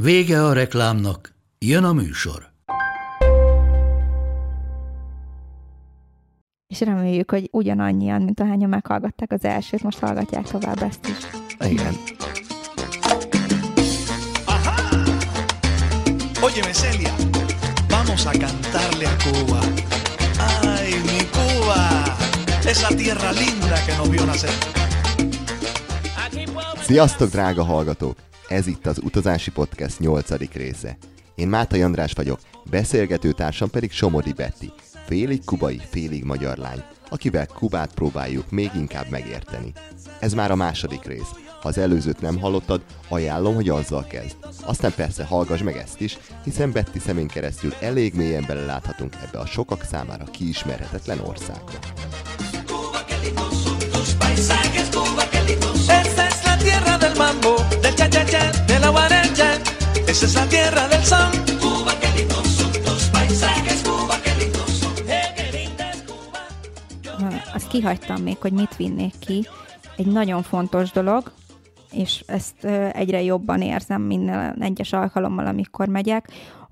Vége a reklámnak, jön a műsor. És reméljük, hogy ugyanannyian, mint ahányan meghallgatták az elsőt, most hallgatják tovább ezt is. Igen. Óyeme, Celia, vamos a cantarle a Cuba. Ay, mi Cuba, esa tierra linda que nos vio nacer. Sziasztok, drága hallgatók! Ez itt az Utazási Podcast 8. része. Én Mátai András vagyok, beszélgető társam pedig Somodi Betty, félig kubai, félig magyar lány, akivel Kubát próbáljuk még inkább megérteni. Ez már a második rész. Ha az előzőt nem hallottad, ajánlom, hogy azzal kezd. Aztán persze hallgass meg ezt is, hiszen Betty szemén keresztül elég mélyen beleláthatunk ebbe a sokak számára kiismerhetetlen országba. Tierra del mambo, cha-cha-cha, de la guaracha. Esa es la tierra del son. Cuba, qué lindos son tus paisajes, Cuba, qué lindos son. Qué linda es Cuba. Ha, Azt kihagytam még, hogy mit vinnék ki. Egy nagyon fontos dolog, és ezt egyre jobban érzem minden egyes alkalommal, amikor megyek,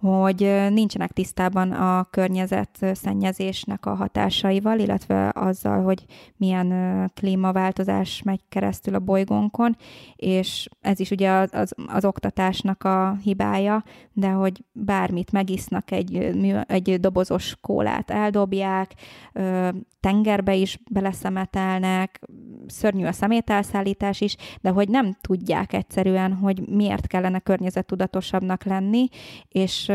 hogy nincsenek tisztában a környezet szennyezésnek a hatásaival, illetve azzal, hogy milyen klímaváltozás megy keresztül a bolygónkon, és ez is ugye az, az, az oktatásnak a hibája, de hogy bármit megisznak, egy, egy dobozos kólát eldobják, tengerbe is beleszemetelnek, szörnyű a szemételszállítás is, de hogy nem tudják egyszerűen, hogy miért kellene környezettudatosabbnak lenni, és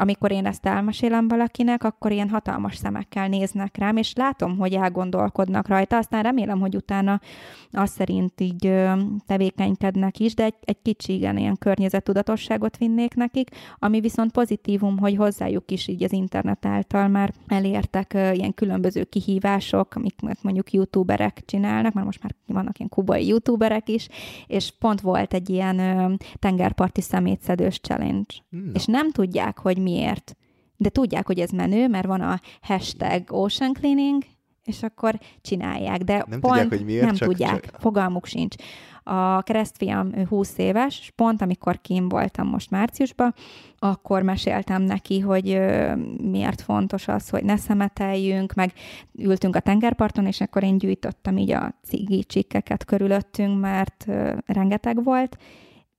amikor én ezt elmesélem valakinek, akkor ilyen hatalmas szemekkel néznek rám, és látom, hogy elgondolkodnak rajta, aztán remélem, hogy utána azt szerint így tevékenykednek is, de egy, egy kicsi igen, ilyen környezettudatosságot vinnék nekik, ami viszont pozitívum, hogy hozzájuk is így az internet által már elértek ilyen különböző kihívások, amiket mondjuk youtuberek csinálnak, mert most már vannak ilyen kubai youtuberek is, és pont volt egy ilyen tengerparti szemétszedős challenge. Na. És nem tudják, hogy miért. De tudják, hogy ez menő, mert van a hashtag ocean cleaning, és akkor csinálják. De Nem pont tudják, hogy miért, nem csak- tudják, csak- fogalmuk sincs. A keresztfiam ő 20 éves, és pont amikor kim voltam most márciusban, akkor meséltem neki, hogy ö, miért fontos az, hogy ne szemeteljünk, meg ültünk a tengerparton, és akkor én gyűjtöttem így a cigi csikkeket körülöttünk, mert ö, rengeteg volt,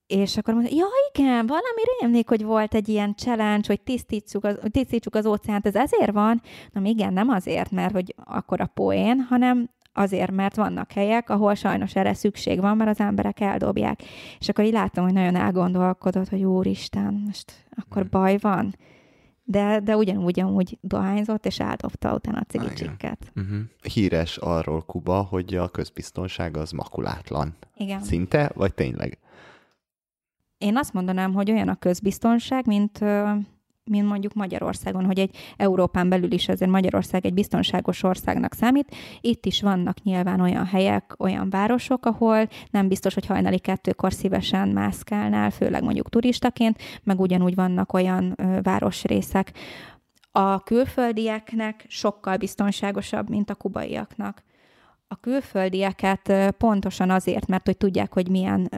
és akkor mondta, ja igen, valami rémlik, hogy volt egy ilyen challenge, hogy tisztítsuk az, tisztítsuk az óceánt, ez ezért van? Na igen, nem azért, mert hogy akkor a poén, hanem azért, mert vannak helyek, ahol sajnos erre szükség van, mert az emberek eldobják. És akkor így látom, hogy nagyon elgondolkodott, hogy úristen, most akkor baj van. De, de ugyanúgy, amúgy dohányzott, és eldobta utána a cigicsikket. Uh-huh. Híres arról Kuba, hogy a közbiztonság az makulátlan. Igen. Szinte, vagy tényleg? Én azt mondanám, hogy olyan a közbiztonság, mint, mint mondjuk Magyarországon, hogy egy Európán belül is azért Magyarország egy biztonságos országnak számít. Itt is vannak nyilván olyan helyek, olyan városok, ahol nem biztos, hogy hajnali kettőkor szívesen mászkálnál, főleg mondjuk turistaként, meg ugyanúgy vannak olyan városrészek, a külföldieknek sokkal biztonságosabb, mint a kubaiaknak. A külföldieket pontosan azért, mert hogy tudják, hogy milyen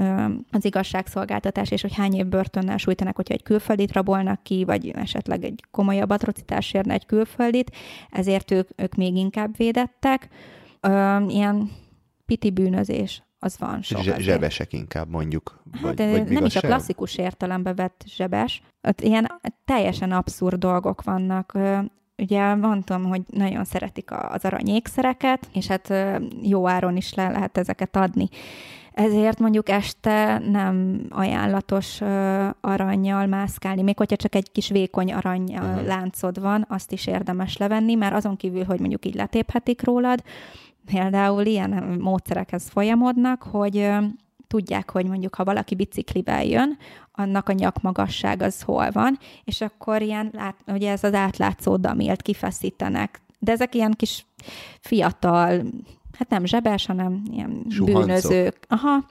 az igazságszolgáltatás, és hogy hány év börtönnel sújtanak, hogyha egy külföldit rabolnak ki, vagy esetleg egy komolyabb atrocitás érne egy külföldit, ezért ők, ők még inkább védettek. Ilyen piti bűnözés, az van sok. Zse- zsebesek inkább mondjuk. Hát de nem is a klasszikus értelembe vett zsebes. Ott ilyen teljesen abszurd dolgok vannak. Ugye mondtam, hogy nagyon szeretik az aranyékszereket, és hát jó áron is le lehet ezeket adni. Ezért mondjuk este nem ajánlatos aranyjal mászkálni, még hogyha csak egy kis vékony arany uh láncod van, azt is érdemes levenni, mert azon kívül, hogy mondjuk így letéphetik rólad, például ilyen módszerekhez folyamodnak, hogy tudják, hogy mondjuk, ha valaki biciklivel jön, annak a nyakmagasság az hol van, és akkor ilyen, lát, ugye ez az átlátszó damilt kifeszítenek. De ezek ilyen kis fiatal, hát nem zsebes, hanem ilyen Suhancok. bűnözők. Aha,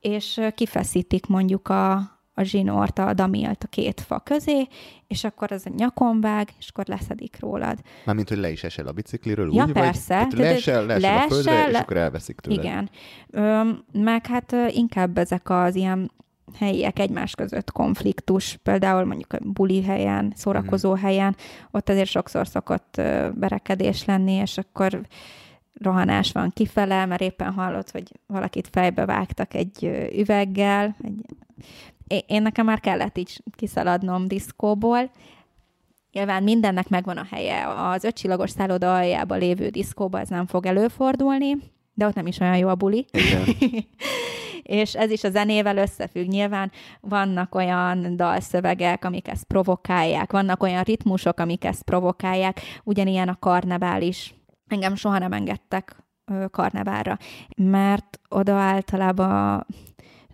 és kifeszítik mondjuk a, a zsinort, a damilt a két fa közé, és akkor az a nyakon vág, és akkor leszedik rólad. Mármint, hogy le is esel a bicikliről, Ja, úgy persze. vagy? Tehát Tehát leesel, leesel a leesel, földre, és le- akkor elveszik tőle. Igen. Ö, meg hát inkább ezek az ilyen helyiek egymás között konfliktus, például mondjuk a buli helyen, szórakozó Mhm. helyen, ott azért sokszor szokott berekedés lenni, és akkor rohanás van kifele, mert éppen hallott, hogy valakit fejbe vágtak egy üveggel. Egy... Én- nekem már kellett így kiszaladnom diszkóból, Nyilván mindennek megvan a helye. Az ötcsillagos szálloda aljában lévő diszkóba ez nem fog előfordulni, de ott nem is olyan jó a buli. És ez is a zenével összefügg. Nyilván vannak olyan dalszövegek, amik ezt provokálják, vannak olyan ritmusok, amik ezt provokálják, ugyanilyen a karnevál is. Engem soha nem engedtek karneválra, mert oda általában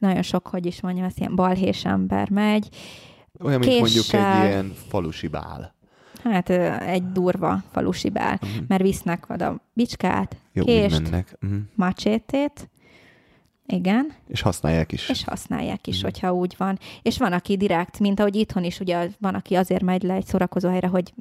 nagyon sok, hogy is mondjam, ez ilyen balhés ember megy, Olyan, mint mondjuk Késsel. egy ilyen falusi bál. Hát egy durva falusi bál, Mhm. mert visznek oda bicskát, Jó, kést. Uh-huh. macsétét, igen, És használják is. és használják is, Mhm. hogyha úgy van. És van, aki direkt, mint ahogy itthon is, ugye van, aki azért megy le egy szórakozó helyre, hogy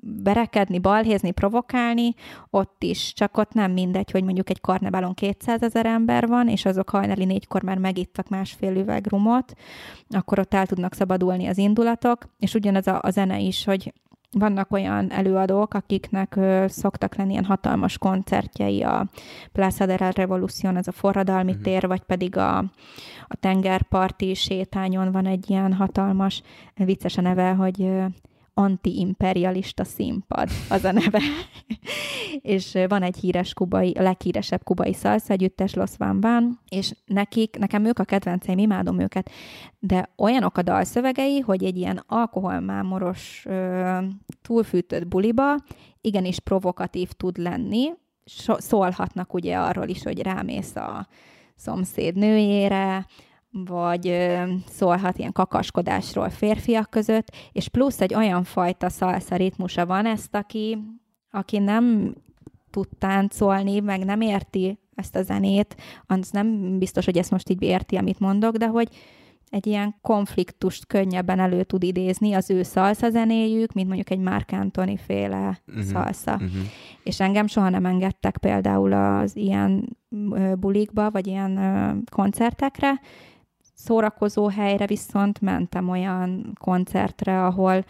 berekedni, balhézni, provokálni, ott is, csak ott nem mindegy, hogy mondjuk egy karneválon 200 ezer ember van, és azok hajnali négykor már megittak másfél üveg rumot, akkor ott el tudnak szabadulni az indulatok, és ugyanez a, a zene is, hogy vannak olyan előadók, akiknek ö, szoktak lenni ilyen hatalmas koncertjei, a Plaza de la Revolución, ez a forradalmi Mhm. tér, vagy pedig a, a tengerparti sétányon van egy ilyen hatalmas, vicces a neve, hogy anti-imperialista színpad, az a neve. és van egy híres kubai, a leghíresebb kubai szalsza együttes Los Van Van, és nekik, nekem ők a kedvenceim, imádom őket, de olyanok a dalszövegei, hogy egy ilyen alkoholmámoros, túlfűtött buliba igenis provokatív tud lenni, so, szólhatnak ugye arról is, hogy rámész a szomszéd nőjére, vagy szólhat ilyen kakaskodásról férfiak között, és plusz egy olyan fajta szalsza ritmusa van ezt, aki, aki nem tud táncolni, meg nem érti ezt a zenét, az nem biztos, hogy ezt most így érti, amit mondok, de hogy egy ilyen konfliktust könnyebben elő tud idézni az ő szalsza zenéjük, mint mondjuk egy Mark Anthony féle uh-huh. szalsza. Uh-huh. És engem soha nem engedtek például az ilyen bulikba, vagy ilyen koncertekre. Szórakozó helyre viszont mentem olyan koncertre, ahol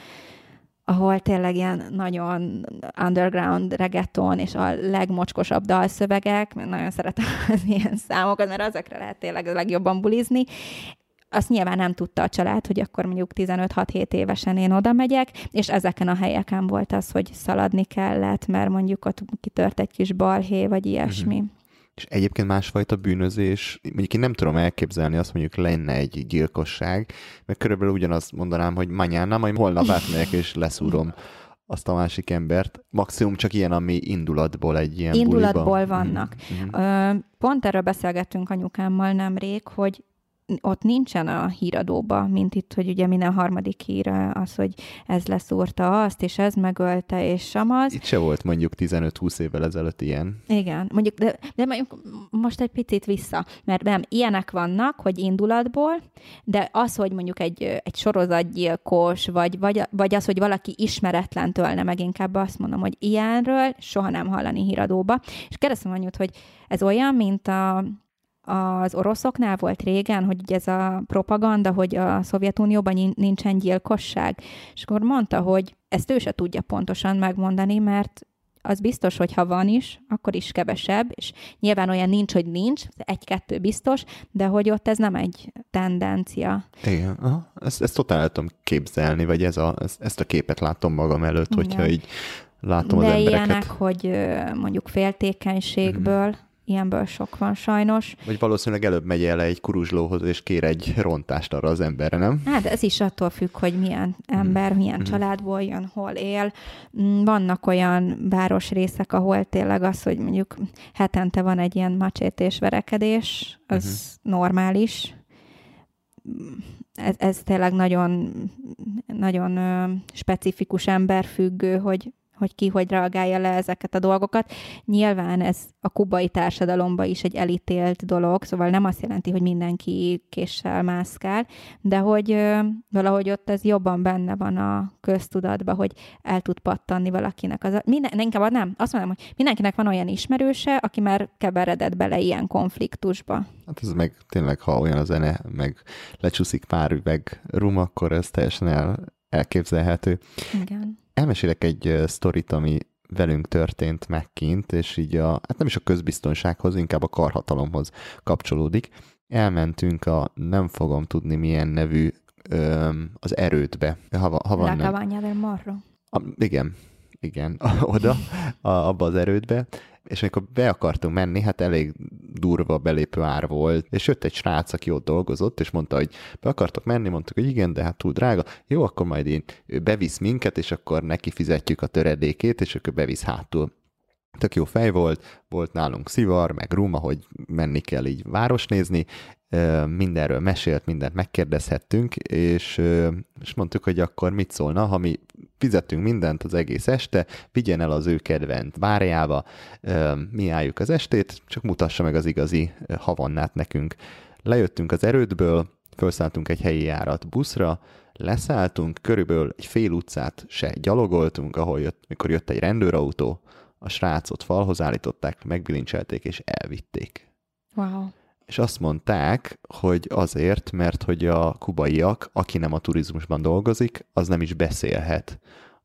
ahol tényleg ilyen nagyon underground reggaeton és a legmocskosabb dalszövegek, mert nagyon szeretem az ilyen számokat, mert ezekre lehet tényleg a legjobban bulizni. Azt nyilván nem tudta a család, hogy akkor mondjuk 15-6-7 évesen én oda megyek, és ezeken a helyeken volt az, hogy szaladni kellett, mert mondjuk ott kitört egy kis balhé, vagy ilyesmi. Uh-huh. És egyébként másfajta bűnözés, mondjuk én nem tudom elképzelni azt, mondjuk lenne egy gyilkosság, mert körülbelül ugyanazt mondanám, hogy manyána, majd holnap átmegyek és leszúrom azt a másik embert. Maximum csak ilyen, ami indulatból egy ilyen Indulatból buliba. vannak. Mhm. Ö, Pont erről beszélgettünk anyukámmal nemrég, hogy ott nincsen a híradóba, mint itt, hogy ugye minden harmadik hír az, hogy ez leszúrta azt, és ez megölte, és samaz. Itt se volt mondjuk 15-20 évvel ezelőtt ilyen. Igen, mondjuk, de, de mondjuk most egy picit vissza, mert nem, ilyenek vannak, hogy indulatból, de az, hogy mondjuk egy, egy sorozatgyilkos, vagy, vagy, vagy az, hogy valaki ismeretlen tölne meg, inkább azt mondom, hogy ilyenről soha nem hallani híradóba. És kérdeztem anyut, hogy ez olyan, mint a, az oroszoknál volt régen, hogy ugye ez a propaganda, hogy a Szovjetunióban nin- nincsen gyilkosság. És akkor mondta, hogy ezt ő se tudja pontosan megmondani, mert az biztos, hogy ha van is, akkor is kevesebb, és nyilván olyan nincs, hogy nincs, egy-kettő biztos, de hogy ott ez nem egy tendencia. Igen, aha. Ezt, ezt totál el tudom képzelni, vagy ez a, ezt, a képet látom magam előtt, hogyha Igen. így látom az de embereket. ilyenek, hogy mondjuk féltékenységből, Mhm. Ilyenből sok van sajnos. Vagy valószínűleg előbb megy el egy kuruzslóhoz, és kér egy rontást arra az emberre, nem? Hát ez is attól függ, hogy milyen ember, milyen családból jön, hol él. Mm, Vannak olyan városrészek, ahol tényleg az, hogy mondjuk hetente van egy ilyen macsétés verekedés, az uh-huh. normális. Ez, ez tényleg nagyon, nagyon specifikus emberfüggő, hogy hogy ki hogy reagálja le ezeket a dolgokat. Nyilván ez a kubai társadalomban is egy elítélt dolog, szóval nem azt jelenti, hogy mindenki késsel mászkál, de hogy ö, valahogy ott ez jobban benne van a köztudatban, hogy el tud pattanni valakinek. Az minden, inkább nem, azt mondom, hogy mindenkinek van olyan ismerőse, aki már keveredett bele ilyen konfliktusba. Hát ez meg tényleg, ha olyan a zene, meg lecsúszik pár üveg rum, akkor ez teljesen el, elképzelhető. Igen. Elmesélek egy sztorit, ami velünk történt megkint, és így a, hát nem is a közbiztonsághoz, inkább a karhatalomhoz kapcsolódik. Elmentünk a nem fogom tudni milyen nevű ö, az erődbe. Ha, va- ha La Cabaña del Morro. a, igen, igen, oda, a, abba az erődbe, és amikor be akartunk menni, hát elég durva belépő ár volt, és jött egy srác, aki ott dolgozott, és mondta, hogy be akartok menni, mondtuk, hogy igen, de hát túl drága, jó, akkor majd én, ő bevisz minket, és akkor neki fizetjük a töredékét, és akkor bevisz hátul. Tök jó fej volt, volt nálunk szivar, meg rum, ahogy menni kell így városnézni, Ö, mindenről mesélt, mindent megkérdezhettünk, és, és mondtuk, hogy akkor mit szólna, ha mi fizettünk mindent az egész este, vigyen el az ő kedvenc bárjába, mi álljuk az estét, csak mutassa meg az igazi havannát nekünk. Lejöttünk az erődből, felszálltunk egy helyi járat buszra, leszálltunk, körülbelül egy fél utcát se gyalogoltunk, ahol jött, mikor jött egy rendőrautó, a srácot falhoz állították, megbilincselték és elvitték Wow. és azt mondták, hogy azért, mert hogy a kubaiak, aki nem a turizmusban dolgozik, az nem is beszélhet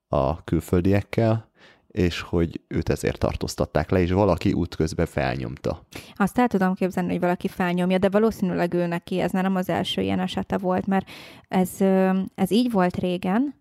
a külföldiekkel, és hogy őt ezért tartóztatták le, és valaki útközben felnyomta. Azt el tudom képzelni, hogy valaki felnyomja, de valószínűleg ő neki ez nem az első ilyen esete volt, mert ez, ez így volt régen,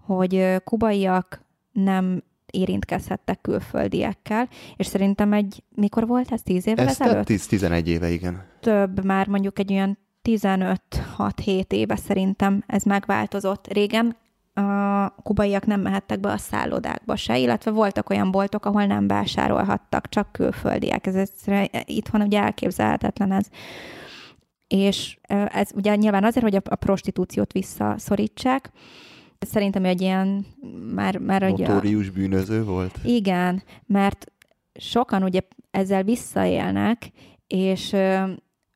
hogy kubaiak nem érintkezhettek külföldiekkel, és szerintem egy, mikor volt ez, tíz évvel Ez ezelőtt? 10-11 éve, igen. Több, már mondjuk egy olyan 15-6-7 éve szerintem ez megváltozott. Régen a kubaiak nem mehettek be a szállodákba se, illetve voltak olyan boltok, ahol nem vásárolhattak, csak külföldiek. Ez, ez itthon ugye elképzelhetetlen ez. És ö, ez ugye nyilván azért, hogy a prostitúciót visszaszorítsák, szerintem egy ilyen már, már. Notórius bűnöző volt. Igen, mert sokan ugye ezzel visszaélnek, és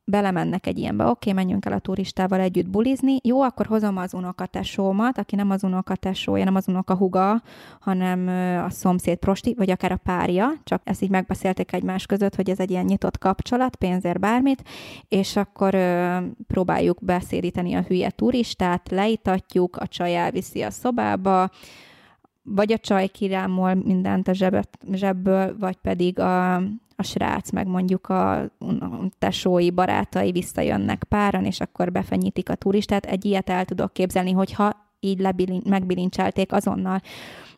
belemennek egy ilyenbe, oké, okay, menjünk el a turistával együtt bulizni, jó, akkor hozom az unokatesómat, aki nem az unokatesója, nem az unokahuga, hanem a szomszéd prosti, vagy akár a párja, csak ezt így megbeszélték egymás között, hogy ez egy ilyen nyitott kapcsolat, pénzért bármit, és akkor ö, próbáljuk beszédíteni a hülye turistát, leitatjuk, a csaj elviszi a szobába, vagy a csaj kirámol mindent a zsebet, zsebből, vagy pedig a, a srác, meg mondjuk a, tesói, barátai visszajönnek páran, és akkor befenyítik a turistát. Egy ilyet el tudok képzelni, hogyha így lebilin, megbilincselték azonnal.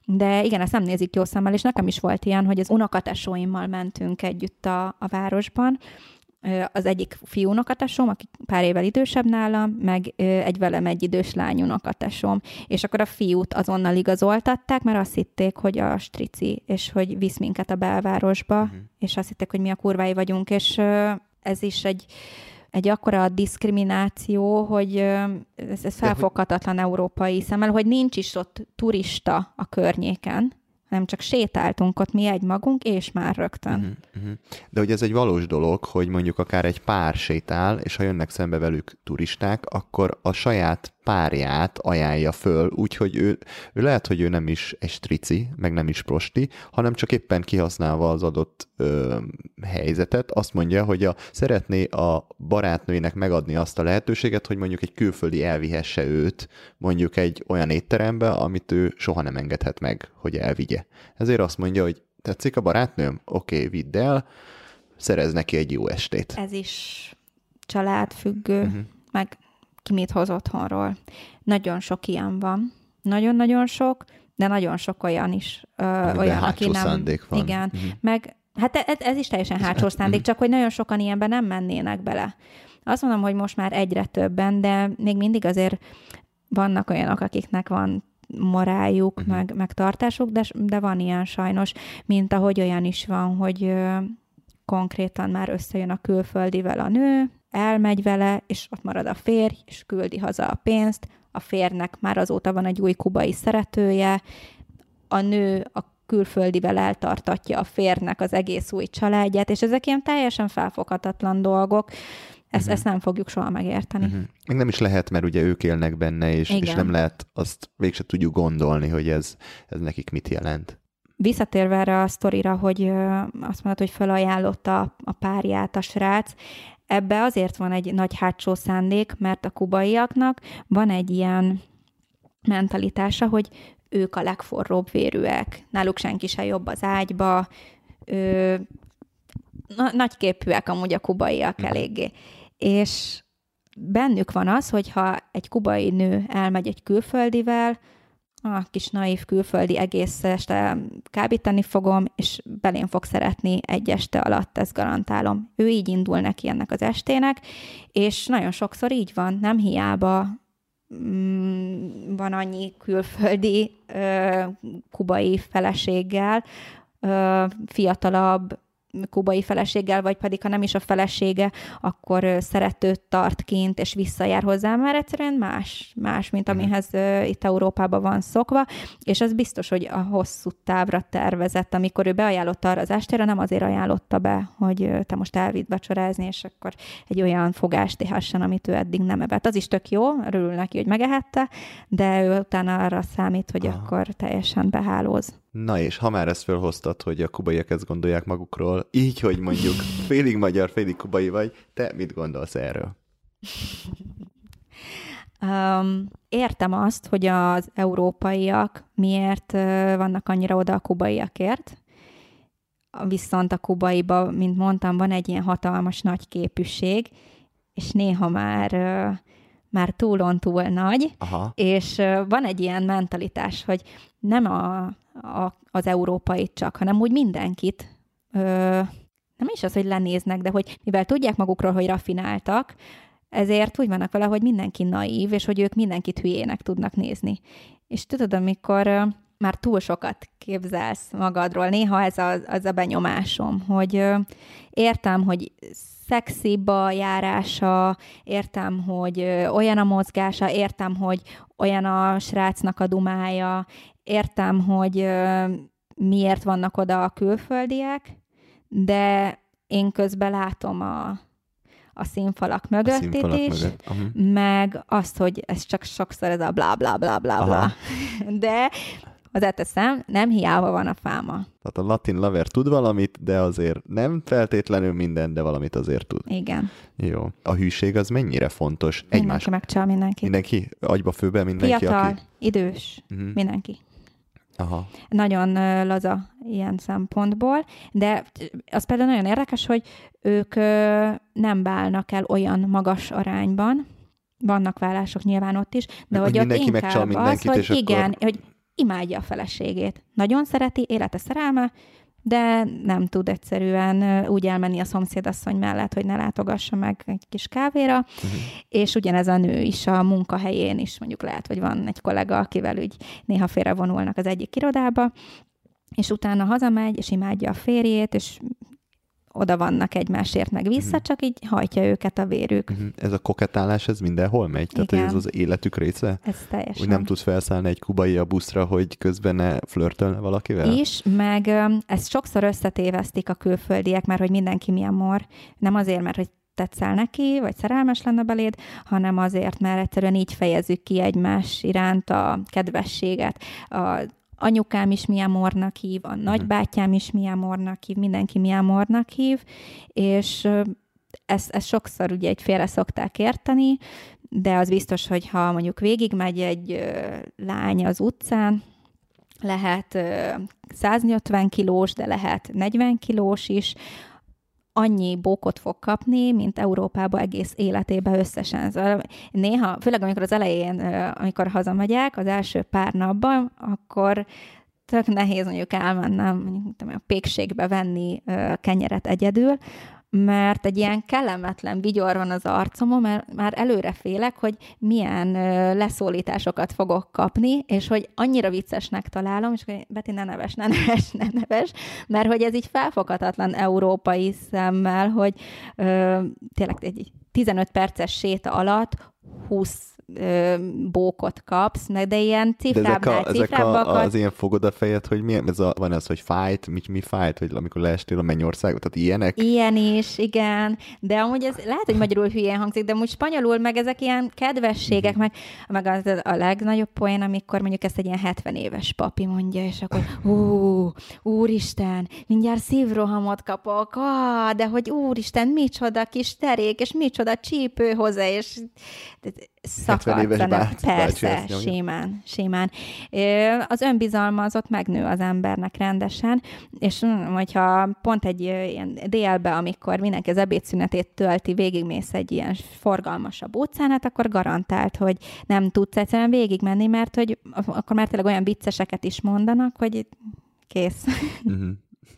De igen, ezt nem nézik jó szemmel, és nekem is volt ilyen, hogy az unokatesóimmal mentünk együtt a, a városban, az egyik fiú unokatesom, aki pár évvel idősebb nálam, meg egy velem egy idős lány unokatesom. És akkor a fiút azonnal igazoltatták, mert azt hitték, hogy a strici, és hogy visz minket a belvárosba, uh-huh. és azt hitték, hogy mi a kurvái vagyunk, és ez is egy egy akkora diszkrimináció, hogy ez, ez felfoghatatlan európai szemmel, hogy nincs is ott turista a környéken, hanem csak sétáltunk ott mi egy magunk, és már rögtön. Uh-huh. Uh-huh. De hogy ez egy valós dolog, hogy mondjuk akár egy pár sétál, és ha jönnek szembe velük turisták, akkor a saját párját ajánlja föl, úgyhogy ő, ő lehet, hogy ő nem is egy strici, meg nem is prosti, hanem csak éppen kihasználva az adott ö, helyzetet, azt mondja, hogy a, szeretné a barátnőjének megadni azt a lehetőséget, hogy mondjuk egy külföldi elvihesse őt mondjuk egy olyan étterembe, amit ő soha nem engedhet meg, hogy elvigye. Ezért azt mondja, hogy tetszik a barátnőm? Oké, okay, vidd el, szerez neki egy jó estét. Ez is családfüggő, uh-huh. meg ki mit hoz otthonról. Nagyon sok ilyen van. Nagyon-nagyon sok, de nagyon sok olyan is. Ö, olyan, aki nem... szándék van. Igen, Mhm. uh-huh. meg Hát ez, ez is teljesen hátsó szándék, csak hogy nagyon sokan ilyenben nem mennének bele. Azt mondom, hogy most már egyre többen, de még mindig azért vannak olyanok, akiknek van moráljuk, uh-huh. meg, meg tartásuk, de, de van ilyen sajnos, mint ahogy olyan is van, hogy ö, konkrétan már összejön a külföldivel a nő, elmegy vele, és ott marad a férj, és küldi haza a pénzt, a férnek már azóta van egy új kubai szeretője, a nő a külföldivel eltartatja a férnek az egész új családját, és ezek ilyen teljesen felfoghatatlan dolgok, ezt, uh-huh. ezt nem fogjuk soha megérteni. Uh-huh. Meg nem is lehet, mert ugye ők élnek benne, és, és nem lehet azt végse tudjuk gondolni, hogy ez, ez nekik mit jelent. Visszatérve erre a sztorira, hogy azt mondod, hogy felajánlotta a párját a srác, ebbe azért van egy nagy hátsó szándék, mert a kubaiaknak van egy ilyen mentalitása, hogy ők a legforróbb vérűek, náluk senki se jobb az ágyba, ö, na, nagyképűek amúgy a kubaiak mhm. eléggé. És bennük van az, hogyha egy kubai nő elmegy egy külföldivel, a kis naív külföldi egész este kábítani fogom, és belén fog szeretni egy este alatt, ezt garantálom. Ő így indul neki ennek az estének, és nagyon sokszor így van, nem hiába mm, van annyi külföldi kubai feleséggel, fiatalabb, kubai feleséggel, vagy pedig ha nem is a felesége, akkor szeretőt tart kint, és visszajár hozzá, mert egyszerűen más, más, mint mhm. amihez itt Európában van szokva, és az biztos, hogy a hosszú távra tervezett, amikor ő beajánlotta arra az estére, nem azért ajánlotta be, hogy te most elvidd vacsorázni, és akkor egy olyan fogást éhessen, amit ő eddig nem evett. Az is tök jó, örül neki, hogy megehette, de ő utána arra számít, hogy Aha. akkor teljesen behálóz. Na és ha már ezt felhoztad, hogy a kubaiak ezt gondolják magukról, így, hogy mondjuk félig magyar, félig kubai vagy, te mit gondolsz erről? Um, értem azt, hogy az európaiak miért vannak annyira oda a kubaiakért, viszont a kubaiba, mint mondtam, van egy ilyen hatalmas nagy képűség, és néha már már túlon túl nagy, Aha. és van egy ilyen mentalitás, hogy nem a a, az európait csak, hanem úgy mindenkit. Ö, nem is az, hogy lenéznek, de hogy mivel tudják magukról, hogy rafináltak, ezért úgy vannak vele, hogy mindenki naív, és hogy ők mindenkit hülyének tudnak nézni. És tudod, amikor már túl sokat képzelsz magadról, néha ez a, az a benyomásom, hogy értem, hogy szexibb a járása, értem, hogy olyan a mozgása, értem, hogy olyan a srácnak a dumája, értem, hogy miért vannak oda a külföldiek, de én közben látom a, a színfalak mögött a színfalak is, mögött. Uh-huh. meg azt, hogy ez csak sokszor ez a bla bla bla bla bla. De hozzáteszem, nem hiába van a fáma. Tehát a latin laver tud valamit, de azért nem feltétlenül minden, de valamit azért tud. Igen. Jó. A hűség az mennyire fontos? Mindenki Egymás... megcsal mindenki. Mindenki? Agyba főbe mindenki? Fiatal, aki... idős, uh-huh. mindenki. Aha. Nagyon laza ilyen szempontból, de az például nagyon érdekes, hogy ők nem válnak el olyan magas arányban, vannak vállások nyilván ott is, de hogy, hogy ott inkább az, hogy igen, akkor... hogy imádja a feleségét. Nagyon szereti, élete szerelme, de nem tud egyszerűen úgy elmenni a szomszédasszony mellett, hogy ne látogassa meg egy kis kávéra, uh-huh. és ugyanez a nő is a munkahelyén is, mondjuk lehet, hogy van egy kollega, akivel úgy néha félrevonulnak az egyik irodába, és utána hazamegy, és imádja a férjét, és oda vannak egymásért meg vissza, uh-huh. csak így hajtja őket a vérük. Uh-huh. Ez a koketálás, ez mindenhol megy? Igen. Tehát ez az életük része? Ez teljesen. Hogy nem tudsz felszállni egy kubai a buszra, hogy közben ne flörtölne valakivel? Is, meg ezt sokszor összetévesztik a külföldiek, mert hogy mindenki milyen mor. Nem azért, mert hogy tetszel neki, vagy szerelmes lenne beléd, hanem azért, mert egyszerűen így fejezzük ki egymás iránt a kedvességet, a, anyukám is milyen mornak hív, a mhm. nagybátyám is milyen mornak hív, mindenki milyen mornak hív, és ezt, ezt sokszor ugye egy félre szokták érteni, de az biztos, hogy ha mondjuk végigmegy egy lány az utcán, lehet 150 kilós, de lehet 40 kilós is, annyi bókot fog kapni, mint Európába egész életébe összesen. Szóval néha, főleg amikor az elején, amikor hazamegyek, az első pár napban, akkor tök nehéz mondjuk elmennem mondjuk tudom, a pékségbe venni kenyeret egyedül, mert egy ilyen kellemetlen vigyor van az arcomon, mert már előre félek, hogy milyen leszólításokat fogok kapni, és hogy annyira viccesnek találom, és hogy Beti, ne neves, ne neves, ne neves, mert hogy ez így felfoghatatlan európai szemmel, hogy ö, tényleg egy 15 perces séta alatt 20 ö, bókot kapsz, meg de ilyen De ezek, cifrábbnál a, ezek a, az ilyen fogod a fejed, hogy milyen, ez a, van az, hogy fájt, mi, mi fájt, hogy amikor leestél a mennyországot, tehát ilyenek? Ilyen is, igen. De amúgy ez lehet, hogy magyarul hülyén hangzik, de amúgy spanyolul meg ezek ilyen kedvességek, meg, meg az a legnagyobb poén, amikor mondjuk ezt egy ilyen 70 éves papi mondja, és akkor ú, úristen, mindjárt szívrohamot kapok, ah, de hogy úristen, micsoda kis terék, és micsoda csípő hozzá, és 70 éves szakadtanak. bácsi- bácsi Persze, nyomja. simán, simán. Az önbizalma az ott megnő az embernek rendesen, és mm, hogyha pont egy ilyen délbe, amikor mindenki az ebédszünetét tölti, végigmész egy ilyen forgalmasabb utcán, hát akkor garantált, hogy nem tudsz egyszerűen végigmenni, mert hogy akkor már tényleg olyan vicceseket is mondanak, hogy kész. Mhm.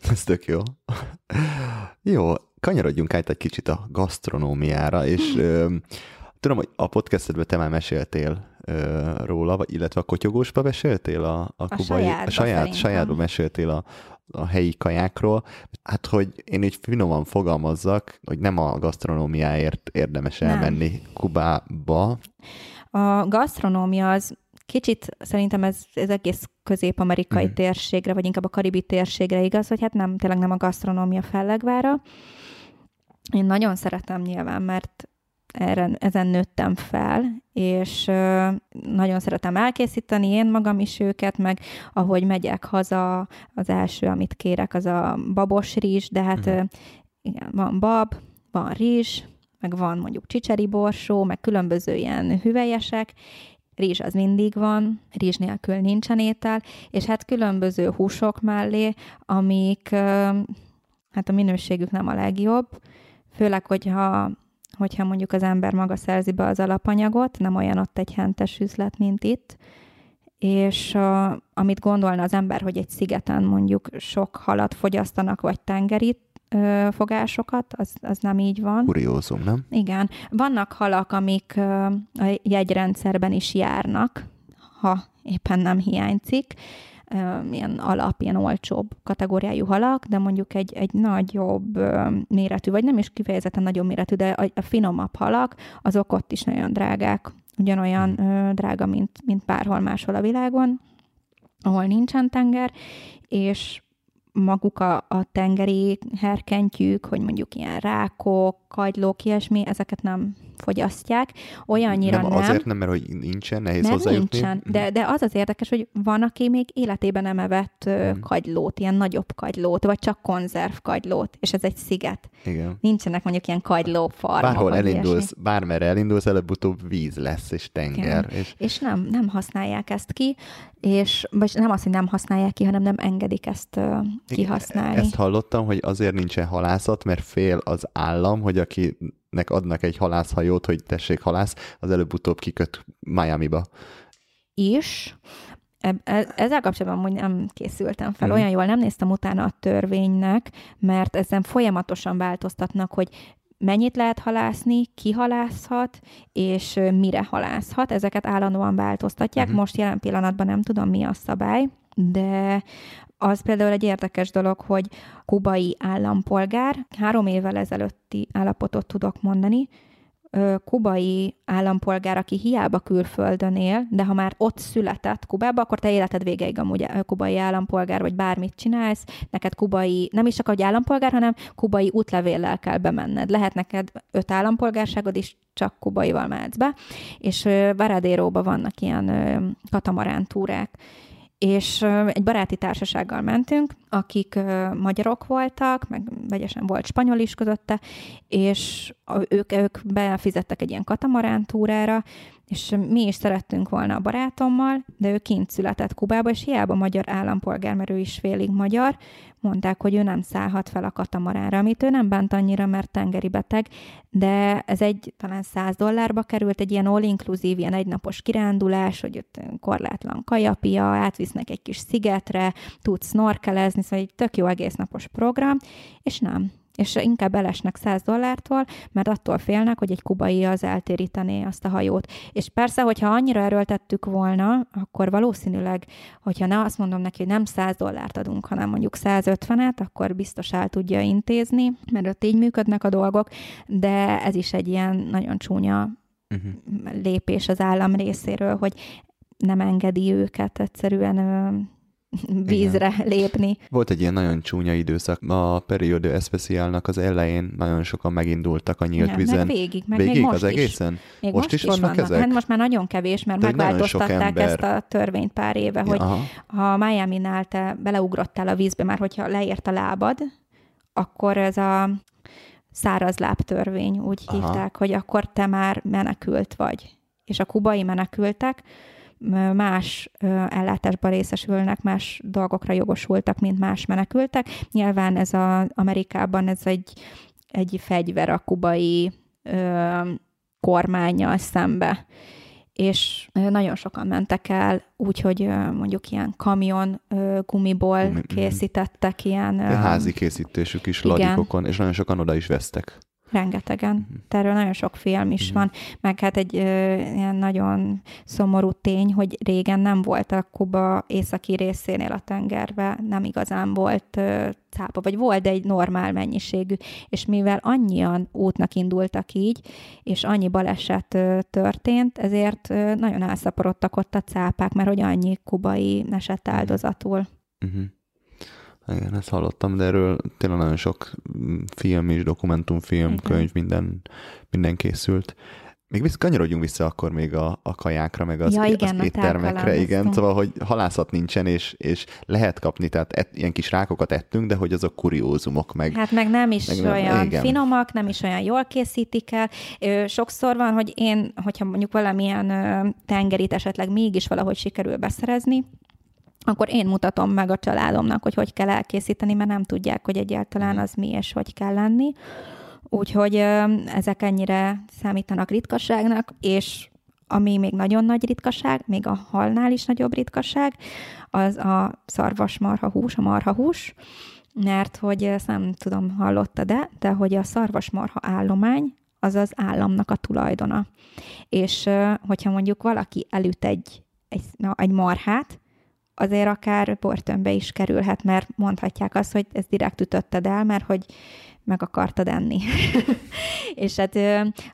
Ez tök jó. jó, kanyarodjunk át egy kicsit a gasztronómiára, és tudom, hogy a podcastedben te már meséltél ö, róla, vagy, illetve a kotyogósba meséltél a, a, A kubai, sajátba a saját, sajátban meséltél a, a helyi kajákról. Hát, hogy én így finoman fogalmazzak, hogy nem a gasztronómiáért érdemes Nem. elmenni Kubába. A gasztronómia az kicsit szerintem ez, ez egész közép-amerikai mm. térségre, vagy inkább a karibi térségre igaz, hogy hát nem, tényleg nem a gasztronómia fellegvára. Én nagyon szeretem nyilván, mert erre, ezen nőttem fel, és nagyon szeretem elkészíteni én magam is őket, meg ahogy megyek haza, az első, amit kérek, az a babos rizs, de hát ö, igen, van bab, van rizs, meg van mondjuk csicseri borsó, meg különböző ilyen hüvelyesek, rizs az mindig van, rizs nélkül nincsen étel, és hát különböző húsok mellé, amik hát a minőségük nem a legjobb, főleg, hogyha hogyha mondjuk az ember maga szerzi be az alapanyagot, nem olyan ott egy hentes üzlet, mint itt, és uh, amit gondolna az ember, hogy egy szigeten mondjuk sok halat fogyasztanak, vagy tengeri uh, fogásokat, az, az nem így van. Kuriózum, nem? Igen. Vannak halak, amik uh, a jegyrendszerben is járnak, ha éppen nem hiányzik, ilyen alap, ilyen olcsóbb kategóriájú halak, de mondjuk egy, egy nagyobb méretű, vagy nem is kifejezetten nagyobb méretű, de a, a finomabb halak, azok ott is nagyon drágák, ugyanolyan uh, drága, mint, mint bárhol máshol a világon, ahol nincsen tenger, és maguk a, a tengeri herkentyűk, hogy mondjuk ilyen rákok, kagylók, ilyesmi, ezeket nem fogyasztják. Olyannyira nem, nem. Azért nem, mert hogy nincsen, nehéz Mert hozzájutni. nincsen, de, de az az érdekes, hogy van, aki még életében nem evett ö, Mhm. kagylót, ilyen nagyobb kagylót, vagy csak konzerv kagylót, és ez egy sziget. Igen. Nincsenek mondjuk ilyen kagylófarmok. Bárhol elindulsz, ilyesmi. bármerre elindulsz, előbb-utóbb víz lesz, és tenger. És És nem, nem használják ezt ki, és vagy nem az, hogy nem használják ki, hanem nem engedik ezt ö, kihasználni. Ezt hallottam, hogy azért nincsen halászat, mert fél az állam, hogy akinek adnak egy halászhajót, hogy tessék halász, az előbb-utóbb kiköt Miami-ba. Eb- e- Ezzel kapcsolatban amúgy nem készültem fel, Mhm. olyan jól nem néztem utána a törvénynek, mert ezen folyamatosan változtatnak, hogy mennyit lehet halászni, ki halászhat, és mire halászhat. Ezeket állandóan változtatják. Uh-huh. Most jelen pillanatban nem tudom, mi a szabály, de az például egy érdekes dolog, hogy kubai állampolgár, három évvel ezelőtti állapotot tudok mondani, kubai állampolgár, aki hiába külföldön él, de ha már ott született Kubába, akkor te életed végeig amúgy kubai állampolgár, vagy bármit csinálsz, neked kubai, nem is csak egy állampolgár, hanem kubai útlevéllel kell bemenned. Lehet neked öt állampolgárságod is, csak kubaival mehetsz be, és ö, Varadéróban vannak ilyen katamarán túrák, és egy baráti társasággal mentünk, akik magyarok voltak, meg vegyesen volt spanyol is közötte, és ők, ők befizettek egy ilyen katamarántúrára, és mi is szerettünk volna a barátommal, de ő kint született Kubába, és hiába magyar állampolgár, mert ő is félig magyar, mondták, hogy ő nem szállhat fel a katamarára, amit ő nem bánt annyira, mert tengeri beteg, de ez egy talán 100 dollárba került, egy ilyen all-inclusive, ilyen egynapos kirándulás, hogy ott korlátlan kajapia, átvisznek egy kis szigetre, tudsz snorkelezni, szóval egy tök jó egész napos program, és nem és inkább elesnek 100 dollártól, mert attól félnek, hogy egy kubai az eltérítené azt a hajót. És persze, hogyha annyira erőltettük volna, akkor valószínűleg, hogyha ne azt mondom neki, hogy nem 100 dollárt adunk, hanem mondjuk 150-et, akkor biztos el tudja intézni, mert ott így működnek a dolgok, de ez is egy ilyen nagyon csúnya uh-huh. lépés az állam részéről, hogy nem engedi őket egyszerűen vízre Igen. lépni. Volt egy ilyen nagyon csúnya időszak. A Periodo Especialnak az elején nagyon sokan megindultak a nyílt ja, vízen. Meg végig, meg végig még most az egészen? Is. Még most, most is, is vannak, vannak ezek? Hát most már nagyon kevés, mert De megváltoztatták ezt a törvényt pár éve, hogy ja, ha Miami-nál te beleugrottál a vízbe, már hogyha leért a lábad, akkor ez a száraz lábtörvény, úgy aha. hívták, hogy akkor te már menekült vagy. És a kubai menekültek, más ellátásban részesülnek, más dolgokra jogosultak, mint más menekültek. Nyilván ez a Amerikában ez egy, egy fegyver a kubai ö, kormányjal szembe és nagyon sokan mentek el, úgyhogy mondjuk ilyen kamion gumiból mm-hmm. készítettek ilyen... Házi készítésük is igen. ladikokon, és nagyon sokan oda is vesztek. Rengetegen. Uh-huh. Erről nagyon sok film is uh-huh. van, meg hát egy ö, ilyen nagyon szomorú tény, hogy régen nem volt a Kuba északi részénél a tengerbe, nem igazán volt ö, cápa, vagy volt, de egy normál mennyiségű, és mivel annyian útnak indultak így, és annyi baleset ö, történt, ezért ö, nagyon elszaporodtak ott a cápák, mert hogy annyi kubai esett áldozatul. Uh-huh. Igen, ezt hallottam, de erről tényleg nagyon sok film is, dokumentumfilm, Igen. könyv, minden, minden készült. Még vissza, kanyarodjunk vissza akkor még a, a kajákra, meg az, ja, igen, az éttermekre, igen, szóval, hogy halászat nincsen, és, és lehet kapni, tehát et, ilyen kis rákokat ettünk, de hogy azok kuriózumok, meg... Hát meg nem is meg nem, olyan igen. finomak, nem is olyan jól készítik el. Sokszor van, hogy én, hogyha mondjuk valamilyen tengerit esetleg mégis valahogy sikerül beszerezni, akkor én mutatom meg a családomnak, hogy hogy kell elkészíteni, mert nem tudják, hogy egyáltalán mhm. az mi és hogy kell lenni. Úgyhogy ezek ennyire számítanak ritkaságnak, és ami még nagyon nagy ritkaság, még a halnál is nagyobb ritkaság, az a szarvasmarha hús, a marha hús, mert hogy ezt nem tudom, hallotta de, de hogy a szarvasmarha állomány az az államnak a tulajdona. És hogyha mondjuk valaki elüt egy, egy, na, egy marhát, azért akár börtönbe is kerülhet, mert mondhatják azt, hogy ez direkt ütötted el, mert hogy meg akartad enni. és hát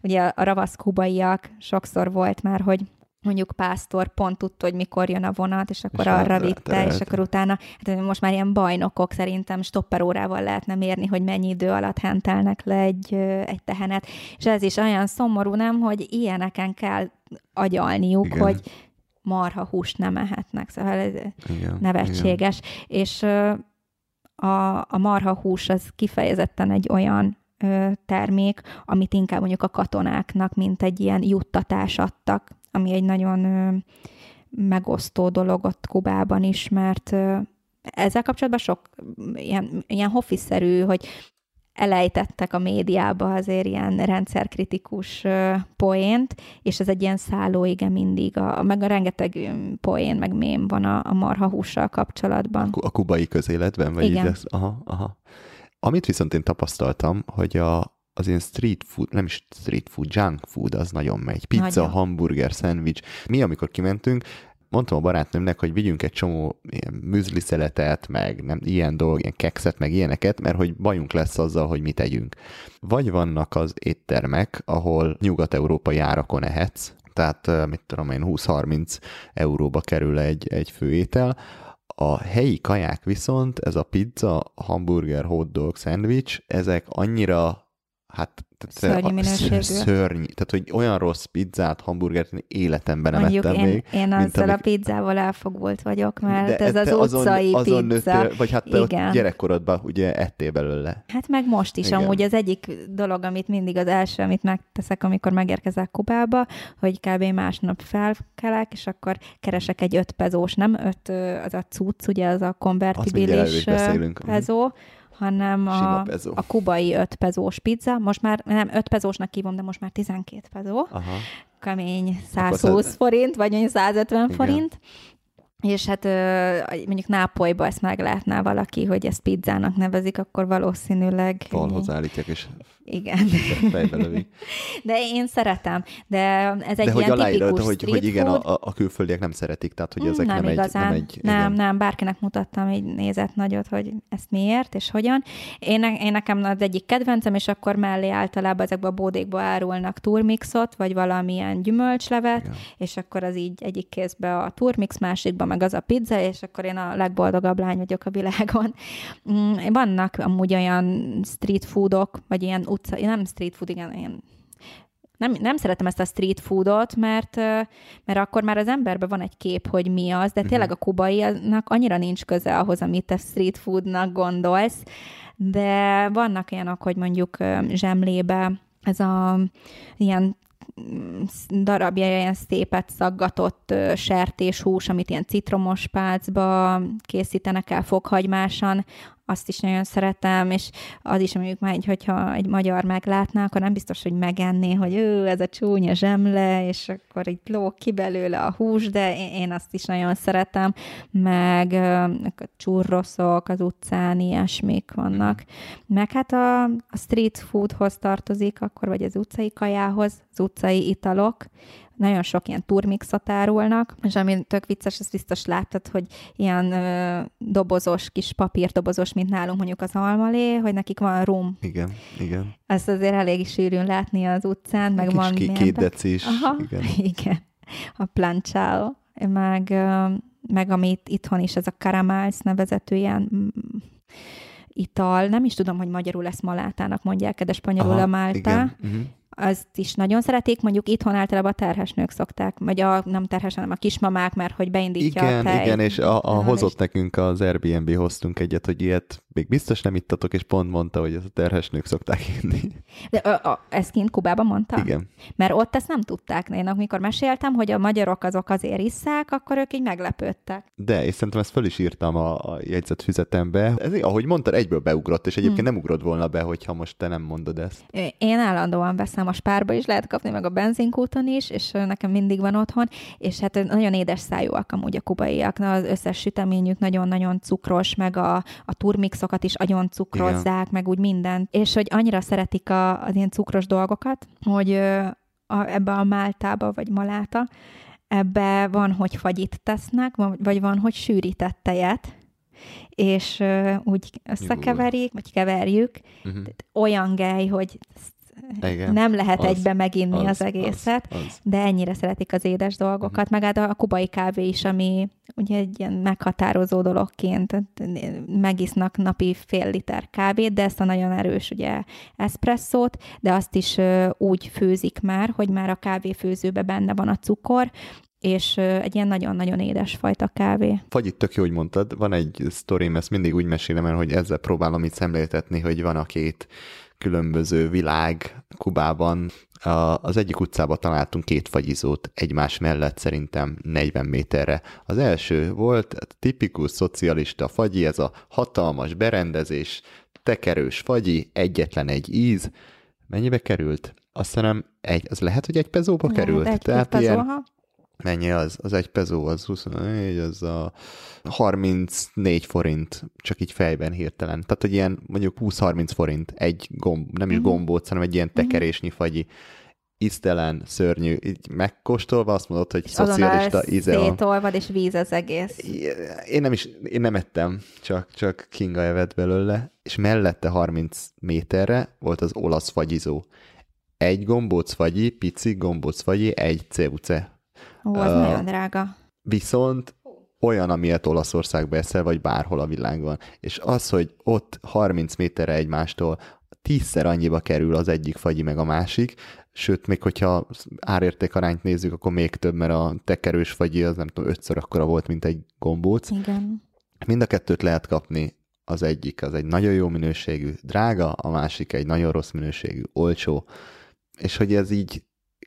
ugye a ravasz kubaiak sokszor volt már, hogy mondjuk pásztor pont tudta, hogy mikor jön a vonat, és akkor és arra vitte, és akkor utána, hát most már ilyen bajnokok szerintem stopperórával lehetne mérni, hogy mennyi idő alatt hentelnek le egy, egy tehenet, és ez is olyan szomorú, nem, hogy ilyeneken kell agyalniuk, Igen. hogy marha húst nem ehetnek, szóval ez igen, nevetséges. Igen. És a, a marha hús az kifejezetten egy olyan termék, amit inkább mondjuk a katonáknak, mint egy ilyen juttatás adtak, ami egy nagyon megosztó dolog ott Kubában is, mert ezzel kapcsolatban sok ilyen, ilyen hoffiszerű, hogy elejtettek a médiába azért ilyen rendszerkritikus poént, és ez egy ilyen szálló, igen, mindig, a, meg a rengeteg poén, meg mém van a, a marha hússal kapcsolatban. A, kubai közéletben? Vagy igen. Így ez? Aha, aha. Amit viszont én tapasztaltam, hogy a, az ilyen street food, nem is street food, junk food, az nagyon megy. Pizza, nagyon. hamburger, szendvics. Mi, amikor kimentünk, mondtam a barátnőmnek, hogy vigyünk egy csomó ilyen műzli szeletet, meg nem, ilyen dolg, ilyen kekszet, meg ilyeneket, mert hogy bajunk lesz azzal, hogy mit tegyünk. Vagy vannak az éttermek, ahol nyugat-európai árakon ehetsz, tehát mit tudom én, 20-30 euróba kerül egy, egy főétel, a helyi kaják viszont, ez a pizza, hamburger, hotdog, szendvics, ezek annyira hát szörnyű minőségű. Szörny, tehát hogy olyan rossz pizzát, hamburgert életemben nem Mondjuk ettem én, még. én azzal amik... a pizzával elfogult vagyok, mert De ez az utcai azon, pizza. Azon nőttél, vagy hát te gyerekkorodban ugye ettél belőle. Hát meg most is Igen. amúgy az egyik dolog, amit mindig az első, amit megteszek, amikor megérkezek Kubába, hogy kb. másnap felkelek, és akkor keresek egy öt pezós, nem öt, az a cucc, ugye az a konvertibilis pezó, hanem a, a kubai 5 pezós pizza. Most már nem 5 pezósnak hívom, de most már 12 pezó. Aha. Kemény 120 forint, vagy 150 Igen. forint. És hát mondjuk Nápolyba ezt meg valaki, hogy ezt pizzának nevezik, akkor valószínűleg... Falhoz állítják, és igen. De én szeretem. De ez egy De ilyen hogy tipikus hogy, hogy igen, a, a külföldiek nem szeretik, tehát hogy ezek nem, nem, igazán. egy... Nem, egy, nem, igen. nem, bárkinek mutattam egy nézet nagyot, hogy ezt miért és hogyan. Én, én nekem az egyik kedvencem, és akkor mellé általában ezekbe a bódékba árulnak turmixot, vagy valamilyen gyümölcslevet, igen. és akkor az így egyik kézbe a turmix, másikba meg az a pizza, és akkor én a legboldogabb lány vagyok a világon. Mm, vannak amúgy olyan street foodok, vagy ilyen utca, nem street food, igen, ilyen nem, nem szeretem ezt a street foodot, mert, mert akkor már az emberben van egy kép, hogy mi az, de tényleg mhm. a kubainak annyira nincs köze ahhoz, amit te street foodnak gondolsz, de vannak olyanok, hogy mondjuk zsemlébe ez a ilyen darabja ilyen szépet szaggatott sertéshús, amit ilyen citromos pálcba készítenek el fokhagymásan, azt is nagyon szeretem, és az is, mondjuk már, hogyha egy magyar meglátná, akkor nem biztos, hogy megenné, hogy ő, ez a csúnya zsemle, és akkor itt lók ki belőle a hús, de én azt is nagyon szeretem, meg a csurroszok az utcán, ilyesmik vannak. Meg hát a, a street foodhoz tartozik, akkor vagy az utcai kajához, az utcai italok, nagyon sok ilyen turmixot árulnak, és ami tök vicces, ezt biztos láttad, hogy ilyen ö, dobozos, kis papírdobozos, mint nálunk mondjuk az almalé, hogy nekik van rum. Igen, igen. Ezt azért elég sűrűn látni az utcán, meg kis van... Ki, két decis. Aha, igen. igen. A planchao, meg, meg amit itthon is, ez a caramels nevezető ilyen mm, ital, nem is tudom, hogy magyarul ezt malátának mondják, de spanyolul Aha, a málta. Igen. Uh-huh azt is nagyon szeretik, mondjuk itthon általában a terhes nők szokták, vagy a nem terhes, hanem a kismamák, mert hogy beindítja igen, a tej. Igen, és a, a hozott nekünk az Airbnb hoztunk egyet, hogy ilyet még biztos nem ittatok, és pont mondta, hogy ezt a terhes nők szokták inni. De a, a, ezt kint Kubában mondta? Igen. Mert ott ezt nem tudták. Én amikor meséltem, hogy a magyarok azok azért isszák, akkor ők így meglepődtek. De, és szerintem ezt föl is írtam a, a jegyzetfüzetembe. Ez, ahogy mondtad, egyből beugrott, és egyébként hmm. nem ugrott volna be, hogyha most te nem mondod ezt. Én állandóan veszem a spárba is lehet kapni, meg a benzinkúton is, és nekem mindig van otthon, és hát nagyon édes szájúak amúgy a kubaiak. Na, az összes süteményük nagyon-nagyon cukros, meg a, a turmix cucrosokat is agyon cukrozzák, Igen. meg úgy mindent, és hogy annyira szeretik a, az ilyen cukros dolgokat, hogy a, ebbe a máltába, vagy maláta, ebbe van, hogy fagyit tesznek, vagy van, hogy sűrített tejet, és uh, úgy összekeverik, vagy keverjük. Uh-huh. Olyan gej, hogy igen, nem lehet az, egybe meginni az, az egészet, az, az. de ennyire szeretik az édes dolgokat, uh-huh. meg hát a kubai kávé is, ami ugye egy ilyen meghatározó dologként megisznak napi fél liter kávét, de ezt a nagyon erős ugye eszpresszót, de azt is úgy főzik már, hogy már a kávéfőzőbe benne van a cukor, és egy ilyen nagyon-nagyon édes fajta kávé. Fagyit tök jó, hogy mondtad. Van egy sztorim, ezt mindig úgy mesélem el, hogy ezzel próbálom itt szemléltetni, hogy van a két különböző világ Kubában. Az egyik utcában találtunk két fagyizót egymás mellett szerintem 40 méterre. Az első volt tipikus szocialista fagyi, ez a hatalmas berendezés, tekerős fagyi, egyetlen egy íz. Mennyibe került? Azt hiszem, egy, az lehet, hogy egy pezóba lehet, került. Egy Tehát pezó, ilyen, ha? Mennyi az? Az egy pezó, az 24, az a 34 forint, csak így fejben hirtelen. Tehát, hogy ilyen mondjuk 20-30 forint egy gomb, nem is uh-huh. gombóc, hanem egy ilyen mhm. tekerésnyi fagyi íztelen, szörnyű, így megkóstolva azt mondod, hogy szocialista íze van. Szétolvad, és víz az egész. Én nem is, én nem ettem, csak, csak Kinga evett belőle, és mellette 30 méterre volt az olasz fagyizó. Egy gombóc fagyi, pici gombóc fagyi, egy CUC Ó, az uh, nagyon drága. Viszont olyan, amilyet Olaszországba eszel, vagy bárhol a világban. És az, hogy ott 30 méterre egymástól tízszer annyiba kerül az egyik fagyi meg a másik, sőt, még hogyha árérték arányt nézzük, akkor még több, mert a tekerős fagyi az nem tudom, ötször akkora volt, mint egy gombóc. Igen. Mind a kettőt lehet kapni, az egyik az egy nagyon jó minőségű, drága, a másik egy nagyon rossz minőségű, olcsó, és hogy ez így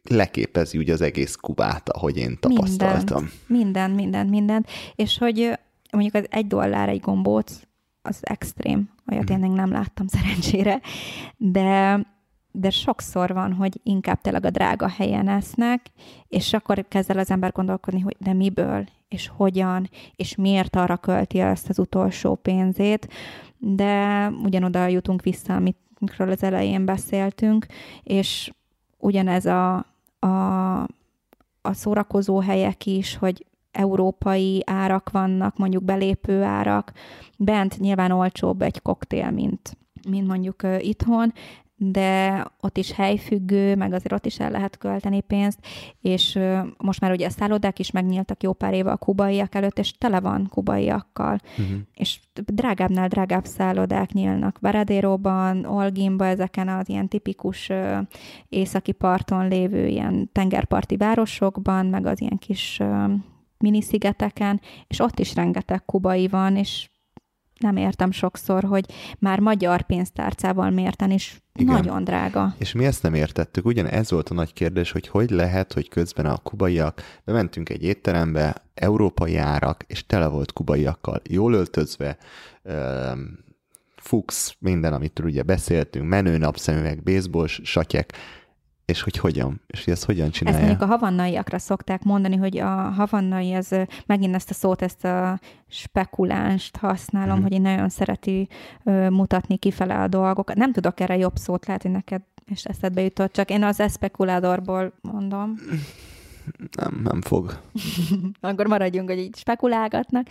leképezi úgy az egész Kubát, ahogy én tapasztaltam. Minden, minden, minden. És hogy mondjuk az egy dollár egy gombóc, az extrém. Olyat én még nem láttam szerencsére. De, de sokszor van, hogy inkább tényleg a drága helyen esznek, és akkor kezd el az ember gondolkodni, hogy de miből, és hogyan, és miért arra költi ezt az utolsó pénzét. De ugyanoda jutunk vissza, amikről az elején beszéltünk, és ugyanez a, a, a szórakozó helyek is, hogy európai árak vannak, mondjuk belépő árak. Bent nyilván olcsóbb egy koktél, mint, mint mondjuk itthon, de ott is helyfüggő, meg azért ott is el lehet költeni pénzt, és most már ugye a szállodák is megnyíltak jó pár éve a kubaiak előtt, és tele van kubaiakkal, uh-huh. és drágábbnál drágább szállodák nyílnak. Varadéróban, Olginba, ezeken az ilyen tipikus északi parton lévő ilyen tengerparti városokban, meg az ilyen kis miniszigeteken, és ott is rengeteg kubai van, és nem értem sokszor, hogy már magyar pénztárcával mérten is Igen. nagyon drága. És mi ezt nem értettük, ugyan ez volt a nagy kérdés, hogy hogy lehet, hogy közben a kubaiak, bementünk egy étterembe, európai árak, és tele volt kubaiakkal, jól öltözve, fux, minden, amit ugye beszéltünk, menő napszemüveg, baseball satyek, és hogy hogyan, és hogy ezt hogyan csinálja. Ezt mondjuk a havannaiakra szokták mondani, hogy a havannai, az megint ezt a szót, ezt a spekulánst használom, mm-hmm. hogy én nagyon szereti ö, mutatni kifele a dolgokat. Nem tudok erre jobb szót, lehet, hogy neked és eszedbe jutott, csak én az eszpekuládorból mondom. Nem, nem fog. Akkor maradjunk, hogy így spekulálgatnak.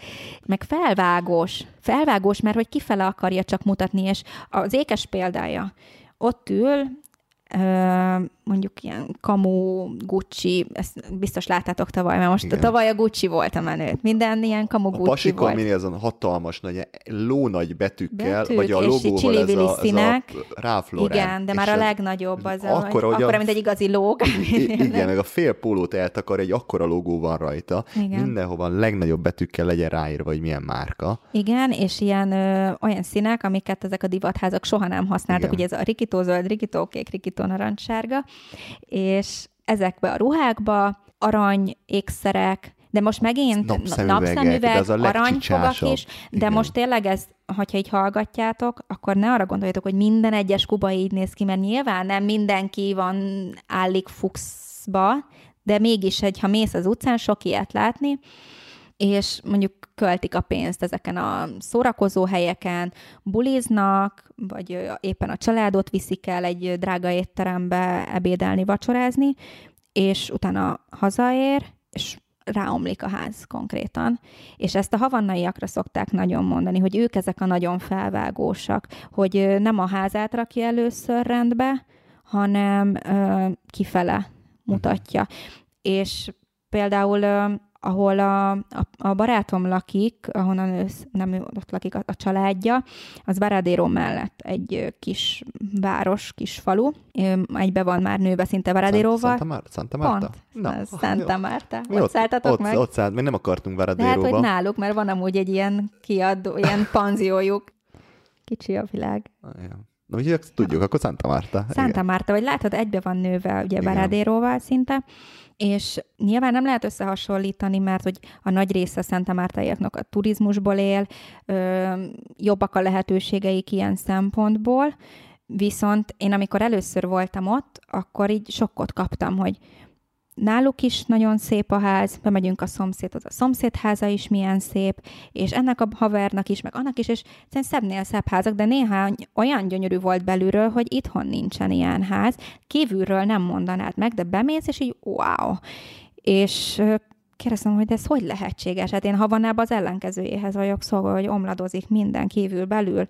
Meg felvágós. Felvágós, mert hogy kifele akarja csak mutatni, és az ékes példája. Ott ül, mondjuk ilyen kamu, Gucci, ezt biztos láttátok tavaly, mert most Igen. tavaly a Gucci volt a menő. Minden ilyen kamu, a Gucci volt. A azon hatalmas nagy, lónagy betűkkel, Betűk, vagy a logóval ez a, színek. ez a Ralph Lauren. Igen, de már a legnagyobb az, akkor, hogy, akkor, mint egy igazi lóg. Igen, meg a fél pólót eltakar, egy akkora logó van rajta. Igen. Mindenhova a legnagyobb betűkkel legyen ráírva, hogy milyen márka. Igen, és ilyen ö, olyan színek, amiket ezek a divatházak soha nem használtak, Igen. ugye ez a rikító zöld, rikító kék, rikító narancssárga, és ezekbe a ruhákba arany ékszerek, de most megint napszemüveg, aranyfogak is, de Igen. most tényleg ez, hogyha így hallgatjátok, akkor ne arra gondoljatok, hogy minden egyes kuba így néz ki, mert nyilván nem mindenki van állik fuxba, de mégis, egy, ha mész az utcán, sok ilyet látni, és mondjuk költik a pénzt ezeken a szórakozó helyeken, buliznak, vagy éppen a családot viszik el egy drága étterembe ebédelni, vacsorázni, és utána hazaér, és ráomlik a ház konkrétan. És ezt a havannaiakra szokták nagyon mondani, hogy ők ezek a nagyon felvágósak, hogy nem a házát rakja először rendbe, hanem ö, kifele mutatja. Uh-huh. És például ö, ahol a, a, a barátom lakik, ahonnan ő, nem ő ott lakik a, a családja, az Varadero mellett egy kis város, kis falu. Egybe van már nőve szinte Varadéróval. Santa, Mar- Santa Marta? Pont. Na, Santa Marta. Mi ott, szálltatok ott, meg? Ott szállt, mi nem akartunk Varadéróba. Hát, hogy náluk, mert van amúgy egy ilyen kiadó, ilyen panziójuk. Kicsi a világ. Na, ugye tudjuk, akkor Santa Marta. Santa Igen. Marta, vagy látod, egybe van nőve ugye Varadéróval szinte és nyilván nem lehet összehasonlítani, mert hogy a nagy része Mártáiaknak a turizmusból él, ö, jobbak a lehetőségeik ilyen szempontból, viszont én amikor először voltam ott, akkor így sokkot kaptam, hogy Náluk is nagyon szép a ház, bemegyünk a szomszédhoz, a szomszéd háza is milyen szép, és ennek a havernak is, meg annak is, és szerintem szebbnél szebb házak, de néhány olyan gyönyörű volt belülről, hogy itthon nincsen ilyen ház. Kívülről nem mondanád meg, de bemész, és így wow. És kérdeztem, hogy ez hogy lehetséges? Hát én Havanában az ellenkezőjéhez vagyok szólva, hogy omladozik minden kívül belül,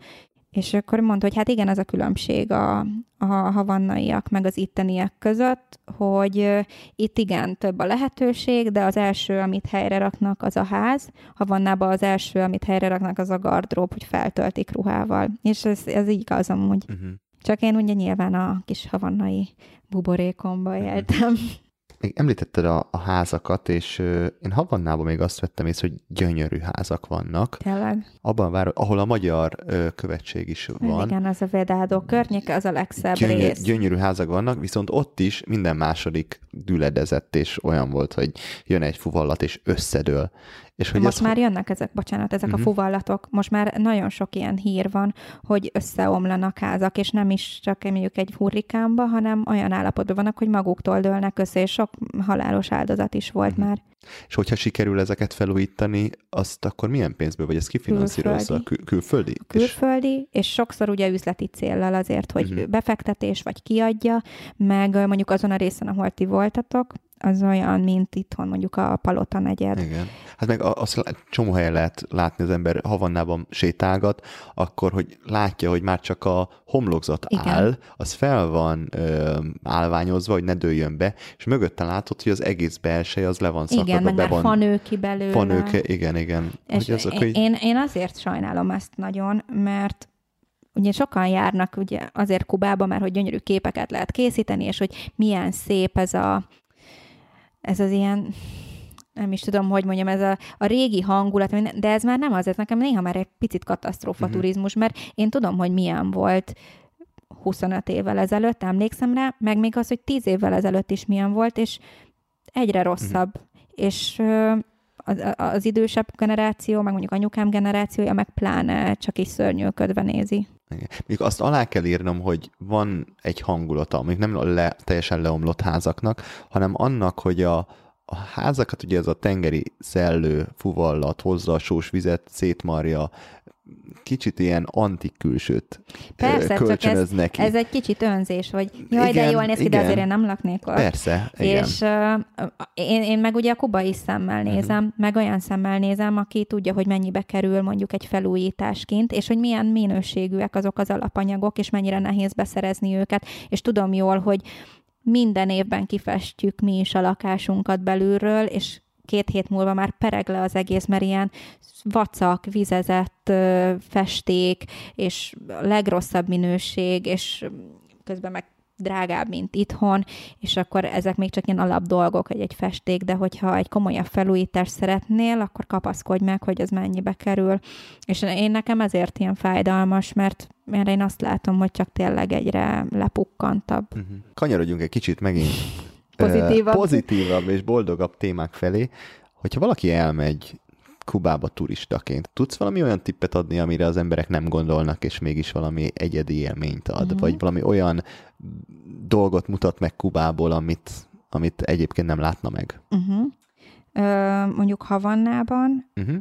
és akkor mondta, hogy hát igen, ez a különbség a, a havannaiak meg az itteniek között, hogy itt igen, több a lehetőség, de az első, amit helyre raknak, az a ház. Havannában az első, amit helyre raknak, az a gardrób, hogy feltöltik ruhával. És ez, ez így igaz amúgy. Uh-huh. Csak én ugye nyilván a kis havannai buborékomba éltem. Még említetted a, a házakat, és ö, én Havannában még azt vettem észre, hogy gyönyörű házak vannak. Tényleg? Abban vár, ahol a magyar ö, követség is van. Igen, az a Vedádó környék, az a legszebb Gyönyör, rész. Gyönyörű házak vannak, viszont ott is minden második düledezett, és olyan volt, hogy jön egy fuvallat, és összedől. És hogy Most ez... már jönnek ezek, bocsánat, ezek uh-huh. a mhm. fuvallatok. Most már nagyon sok ilyen hír van, hogy összeomlanak házak, és nem is csak mondjuk egy hurrikánba, hanem olyan állapotban vannak, hogy maguktól dőlnek össze, és sok halálos áldozat is volt uh-huh. már. És hogyha sikerül ezeket felújítani, azt akkor milyen pénzből, vagy ez kifinanszírozza? Kül- külföldi? Külföldi, és... és sokszor ugye üzleti céllal azért, hogy uh-huh. befektetés, vagy kiadja, meg mondjuk azon a részen, ahol ti voltatok, az olyan, mint itthon mondjuk a Palota negyed. Igen. Hát meg azt csomó helyen lehet látni az ember havannában sétálgat, akkor, hogy látja, hogy már csak a homlokzat Igen. áll, az fel van ö, állványozva, hogy ne dőljön be, és mögötte látod, hogy az egész belseje az le van szakadva. Igen, meg be van, fanő ki belőle. Fanő, igen, igen. És azok, én, hogy... én, én azért sajnálom ezt nagyon, mert ugye sokan járnak ugye azért Kubába, mert hogy gyönyörű képeket lehet készíteni, és hogy milyen szép ez a ez az ilyen, nem is tudom, hogy mondjam, ez a, a régi hangulat, de ez már nem az, ez nekem néha már egy picit katasztrófa uh-huh. turizmus, mert én tudom, hogy milyen volt 25 évvel ezelőtt, emlékszem rá, meg még az, hogy 10 évvel ezelőtt is milyen volt, és egyre rosszabb. Uh-huh. És az, az idősebb generáció, meg mondjuk anyukám generációja, meg pláne csak is szörnyűködve nézi. Még azt alá kell írnom, hogy van egy hangulata, még nem le, teljesen leomlott házaknak, hanem annak, hogy a, a házakat ugye ez a tengeri szellő fuvallat hozza a sós vizet, szétmarja, kicsit ilyen antik külsőt Persze, kölcsönöz csak ez, neki. ez egy kicsit önzés, hogy jaj, igen, de jól néz ki, de azért én nem laknék ott. Persze, igen. És uh, én, én meg ugye a kubai szemmel mhm. nézem, uh-huh. meg olyan szemmel nézem, aki tudja, hogy mennyibe kerül mondjuk egy felújításként, és hogy milyen minőségűek azok az alapanyagok, és mennyire nehéz beszerezni őket, és tudom jól, hogy minden évben kifestjük mi is a lakásunkat belülről, és két hét múlva már pereg le az egész, mert ilyen vacak, vizezett festék, és legrosszabb minőség, és közben meg drágább, mint itthon, és akkor ezek még csak ilyen alap dolgok, egy, egy festék, de hogyha egy komolyabb felújítást szeretnél, akkor kapaszkodj meg, hogy az mennyibe kerül. És én nekem ezért ilyen fájdalmas, mert, mert én azt látom, hogy csak tényleg egyre lepukkantabb. Uh-huh. Kanyarodjunk egy kicsit megint pozitívabb. pozitívabb és boldogabb témák felé. Hogyha valaki elmegy Kubába turistaként. Tudsz valami olyan tippet adni, amire az emberek nem gondolnak, és mégis valami egyedi élményt ad? Uh-huh. Vagy valami olyan dolgot mutat meg Kubából, amit, amit egyébként nem látna meg? Uh-huh. Ö, mondjuk Havannában uh-huh.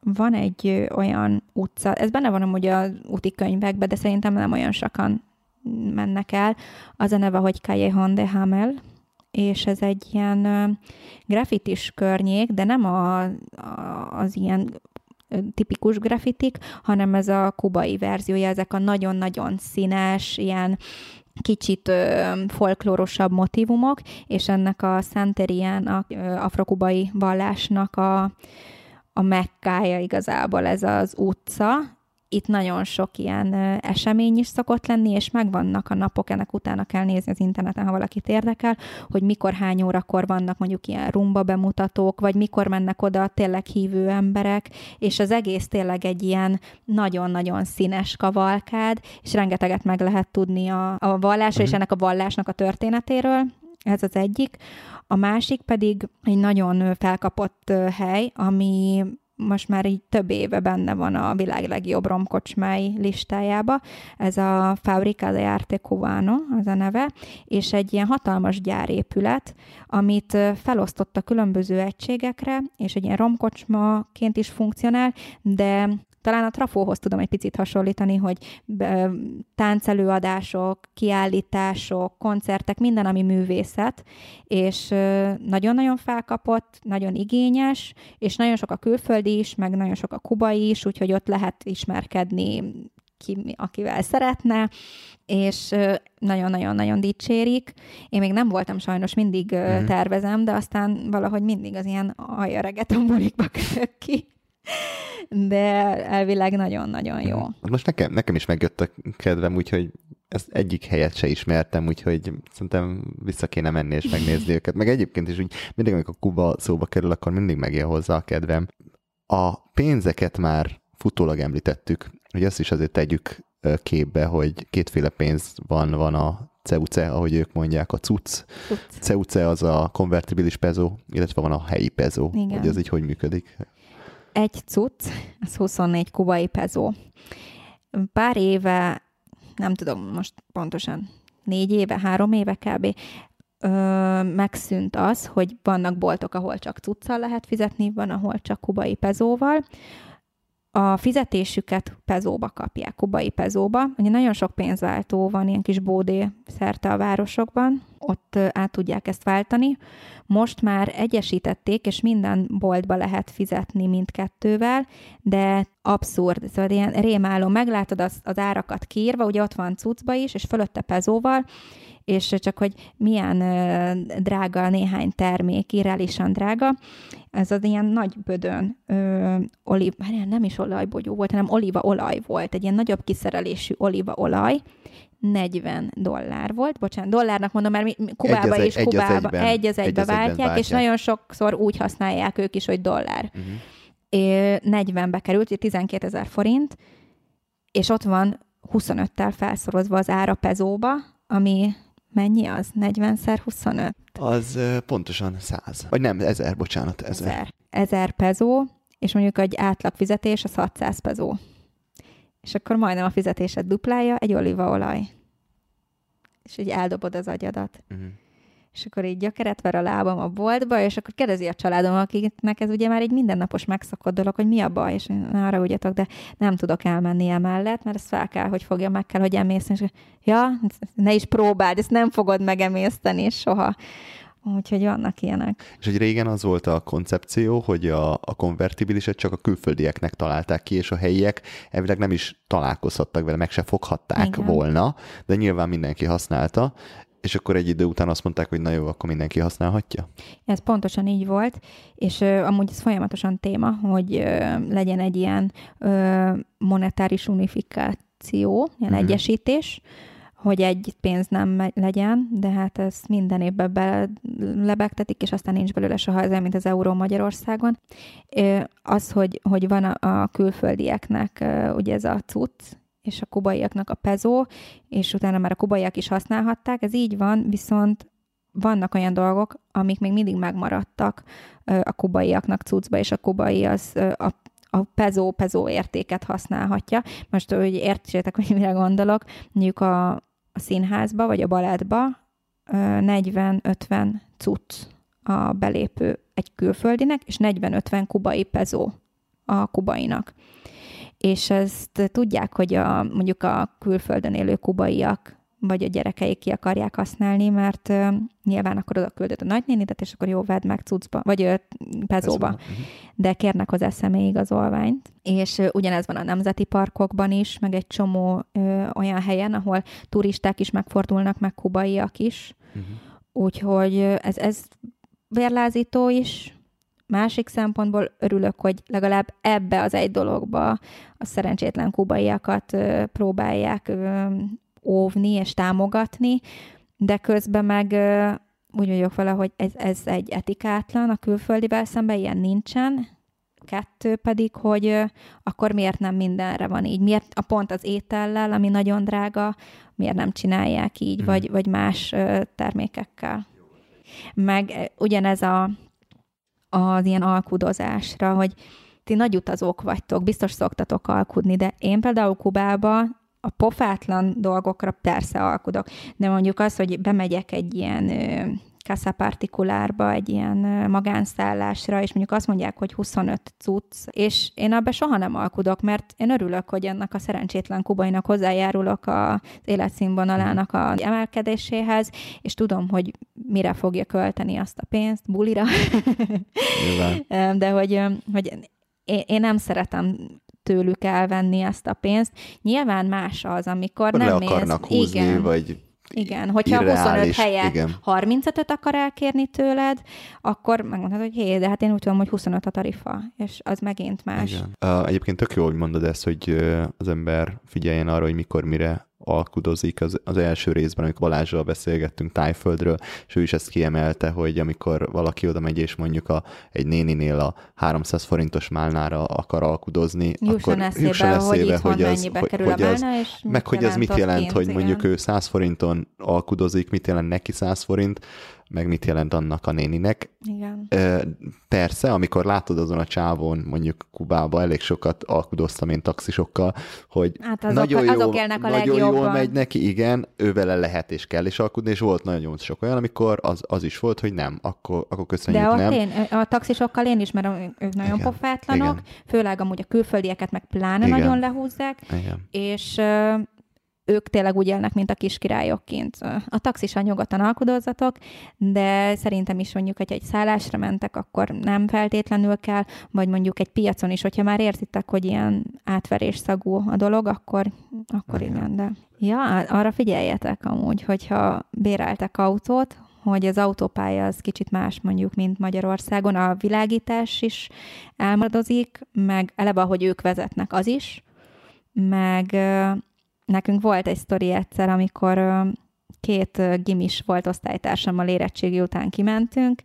van egy olyan utca, ez benne van amúgy a úti könyvekben, de szerintem nem olyan sokan mennek el. Az a neve, hogy Callejon de Hamel, és ez egy ilyen grafitis környék, de nem a, a, az ilyen tipikus grafitik, hanem ez a kubai verziója, ezek a nagyon-nagyon színes, ilyen kicsit ö, folklórosabb motivumok, és ennek a Santerian, a afrokubai vallásnak a, a mekkája igazából ez az utca, itt nagyon sok ilyen esemény is szokott lenni, és megvannak a napok, ennek utána kell nézni az interneten, ha valakit érdekel, hogy mikor, hány órakor vannak mondjuk ilyen rumba bemutatók, vagy mikor mennek oda tényleg hívő emberek, és az egész tényleg egy ilyen nagyon-nagyon színes kavalkád, és rengeteget meg lehet tudni a, a vallásra, uh-huh. és mhm. ennek a vallásnak a történetéről, ez az egyik. A másik pedig egy nagyon felkapott hely, ami most már így több éve benne van a világ legjobb romkocsmái listájába. Ez a Fabrica de Arte Cubano, az a neve, és egy ilyen hatalmas gyárépület, amit felosztott a különböző egységekre, és egy ilyen romkocsmaként is funkcionál, de talán a trafóhoz tudom egy picit hasonlítani, hogy táncelőadások, kiállítások, koncertek, minden, ami művészet, és nagyon-nagyon felkapott, nagyon igényes, és nagyon sok a külföldi is, meg nagyon sok a kubai is, úgyhogy ott lehet ismerkedni ki, akivel szeretne, és nagyon-nagyon-nagyon dicsérik. Én még nem voltam sajnos, mindig uh-huh. tervezem, de aztán valahogy mindig az ilyen aljaregetombolikba kötök ki de elvileg nagyon-nagyon jó. Hát most nekem, nekem is megjött a kedvem, úgyhogy ezt egyik helyet se ismertem, úgyhogy szerintem vissza kéne menni és megnézni őket. Meg egyébként is úgy mindig, amikor Kuba szóba kerül, akkor mindig megjön hozzá a kedvem. A pénzeket már futólag említettük, hogy azt is azért tegyük képbe, hogy kétféle pénz van, van a CEUCE, ahogy ők mondják, a CUC. CEUCE az a konvertibilis pezo, illetve van a helyi pezo. Igen. Hogy ez így hogy működik? Egy CUC, az 24 kubai pezo. Pár éve, nem tudom most pontosan, négy éve, három éve kb. Ö, megszűnt az, hogy vannak boltok, ahol csak cuccal lehet fizetni, van, ahol csak kubai pezóval a fizetésüket pezóba kapják, kubai pezóba. Ugye nagyon sok pénzváltó van, ilyen kis bódé szerte a városokban, ott át tudják ezt váltani. Most már egyesítették, és minden boltba lehet fizetni mindkettővel, de abszurd, szóval ilyen rémáló. Meglátod az, az árakat kiírva, ugye ott van cuccba is, és fölötte pezóval, és csak hogy milyen drága néhány termék, irreálisan drága, ez az ilyen nagy bödön ö, oliv, nem is olajbogyó volt, hanem olívaolaj volt, egy ilyen nagyobb kiszerelésű olívaolaj, 40 dollár volt, bocsánat, dollárnak mondom, mert Kubába és egy Kubába egy, egy az egybe egy váltják, váltják, és nagyon sokszor úgy használják ők is, hogy dollár. Uh-huh. É, 40-be került, 12 ezer forint, és ott van 25-tel felszorozva az ára pezóba, ami Mennyi az? 40 25? Az pontosan 100. Vagy nem, 1000, bocsánat, 1000. 1000, 1000 pezó, és mondjuk egy átlag fizetés az 600 pezó. És akkor majdnem a fizetésed duplája egy olívaolaj. És így eldobod az agyadat. Uh-huh és akkor így gyökeret ver a lábam a boltba, és akkor kérdezi a családom, akiknek ez ugye már egy mindennapos megszokott dolog, hogy mi a baj, és arra ugyatok, de nem tudok elmenni emellett, mert ezt fel kell, hogy fogja, meg kell, hogy emészteni, és ja, ne is próbáld, ezt nem fogod megemészteni soha. Úgyhogy vannak ilyenek. És hogy régen az volt a koncepció, hogy a, a konvertibiliset csak a külföldieknek találták ki, és a helyiek elvileg nem is találkozhattak vele, meg se foghatták Igen. volna, de nyilván mindenki használta, és akkor egy idő után azt mondták, hogy na jó, akkor mindenki használhatja? Ez pontosan így volt, és uh, amúgy ez folyamatosan téma, hogy uh, legyen egy ilyen uh, monetáris unifikáció, ilyen uh-huh. egyesítés, hogy egy pénz nem legyen, de hát ez minden évben be lebegtetik, és aztán nincs belőle soha ez, mint az euró Magyarországon. Az, hogy, hogy van a, a külföldieknek ugye ez a cucc, és a kubaiaknak a pezó, és utána már a kubaiak is használhatták. Ez így van, viszont vannak olyan dolgok, amik még mindig megmaradtak a kubaiaknak cuccba, és a kubai az a a pezó, pezó értéket használhatja. Most, hogy értsétek, hogy mire gondolok, mondjuk a, a színházba, vagy a balettba 40-50 cucc a belépő egy külföldinek, és 40-50 kubai pezó a kubainak és ezt tudják, hogy a, mondjuk a külföldön élő kubaiak vagy a gyerekeik ki akarják használni, mert uh, nyilván akkor oda küldött a nagynénidet, és akkor jó, vedd meg cuccba, vagy uh, pezóba. Uh-huh. De kérnek hozzá személyigazolványt. És uh, ugyanez van a nemzeti parkokban is, meg egy csomó uh, olyan helyen, ahol turisták is megfordulnak, meg kubaiak is. Uh-huh. Úgyhogy ez, ez vérlázító is, Másik szempontból örülök, hogy legalább ebbe az egy dologba a szerencsétlen kubaiakat próbálják óvni és támogatni, de közben meg úgy vagyok vele, hogy ez, ez egy etikátlan a külföldivel szemben, ilyen nincsen. Kettő pedig, hogy akkor miért nem mindenre van így? Miért a pont az étellel, ami nagyon drága, miért nem csinálják így, mm. vagy, vagy más termékekkel? Meg ugyanez a az ilyen alkudozásra, hogy ti nagy utazók vagytok, biztos szoktatok alkudni, de én például Kubába a pofátlan dolgokra persze alkudok, de mondjuk az, hogy bemegyek egy ilyen Casa Partikulárba, egy ilyen magánszállásra, és mondjuk azt mondják, hogy 25 cucc, és én abban soha nem alkudok, mert én örülök, hogy ennek a szerencsétlen kubainak hozzájárulok az életszínvonalának a emelkedéséhez, és tudom, hogy mire fogja költeni azt a pénzt, bulira. De hogy, hogy én nem szeretem tőlük elvenni ezt a pénzt. Nyilván más az, amikor Hogy nem le akarnak mész, húzni, igen, vagy igen, hogyha Irreális, 25 helye igen. 35-öt akar elkérni tőled, akkor megmondhatod, hogy hé, de hát én úgy tudom, hogy 25 a tarifa, és az megint más. Igen. Uh, egyébként tök jó, hogy mondod ezt, hogy az ember figyeljen arra, hogy mikor, mire alkudozik az, az első részben, amikor Balázsral beszélgettünk Tájföldről, és ő is ezt kiemelte, hogy amikor valaki oda megy, és mondjuk a, egy néninél a 300 forintos málnára akar alkudozni, jusson akkor eszébe, jusson eszébe, hogy, hogy az, hogy, kerül hogy az, és meg hogy ez mit jelent, hogy mondjuk igen. ő 100 forinton alkudozik, mit jelent neki 100 forint, meg mit jelent annak a néninek. Igen. Persze, amikor látod azon a csávon, mondjuk Kubába elég sokat alkudoztam én taxisokkal, hogy hát azok, nagyon, jó, azok élnek a nagyon legjobban. jól megy neki, igen, ő vele lehet és kell is alkudni, és volt nagyon sok olyan, amikor az, az is volt, hogy nem, akkor, akkor köszönjük, De ott nem. én, a taxisokkal én ismerem, ők nagyon Igen, pofátlanok, igen. főleg amúgy a külföldieket meg pláne Igen. nagyon lehúzzák, Igen. és ők tényleg úgy élnek, mint a kis királyok kint. A taxisan nyugodtan alkudozzatok, de szerintem is mondjuk, hogy egy szállásra mentek, akkor nem feltétlenül kell, vagy mondjuk egy piacon is, hogyha már érzitek, hogy ilyen átverés szagú a dolog, akkor, akkor igen, de... Ja, arra figyeljetek amúgy, hogyha béreltek autót, hogy az autópálya az kicsit más mondjuk, mint Magyarországon. A világítás is elmaradozik, meg eleve, ahogy ők vezetnek, az is, meg nekünk volt egy sztori egyszer, amikor két gimis volt osztálytársammal érettségi után kimentünk,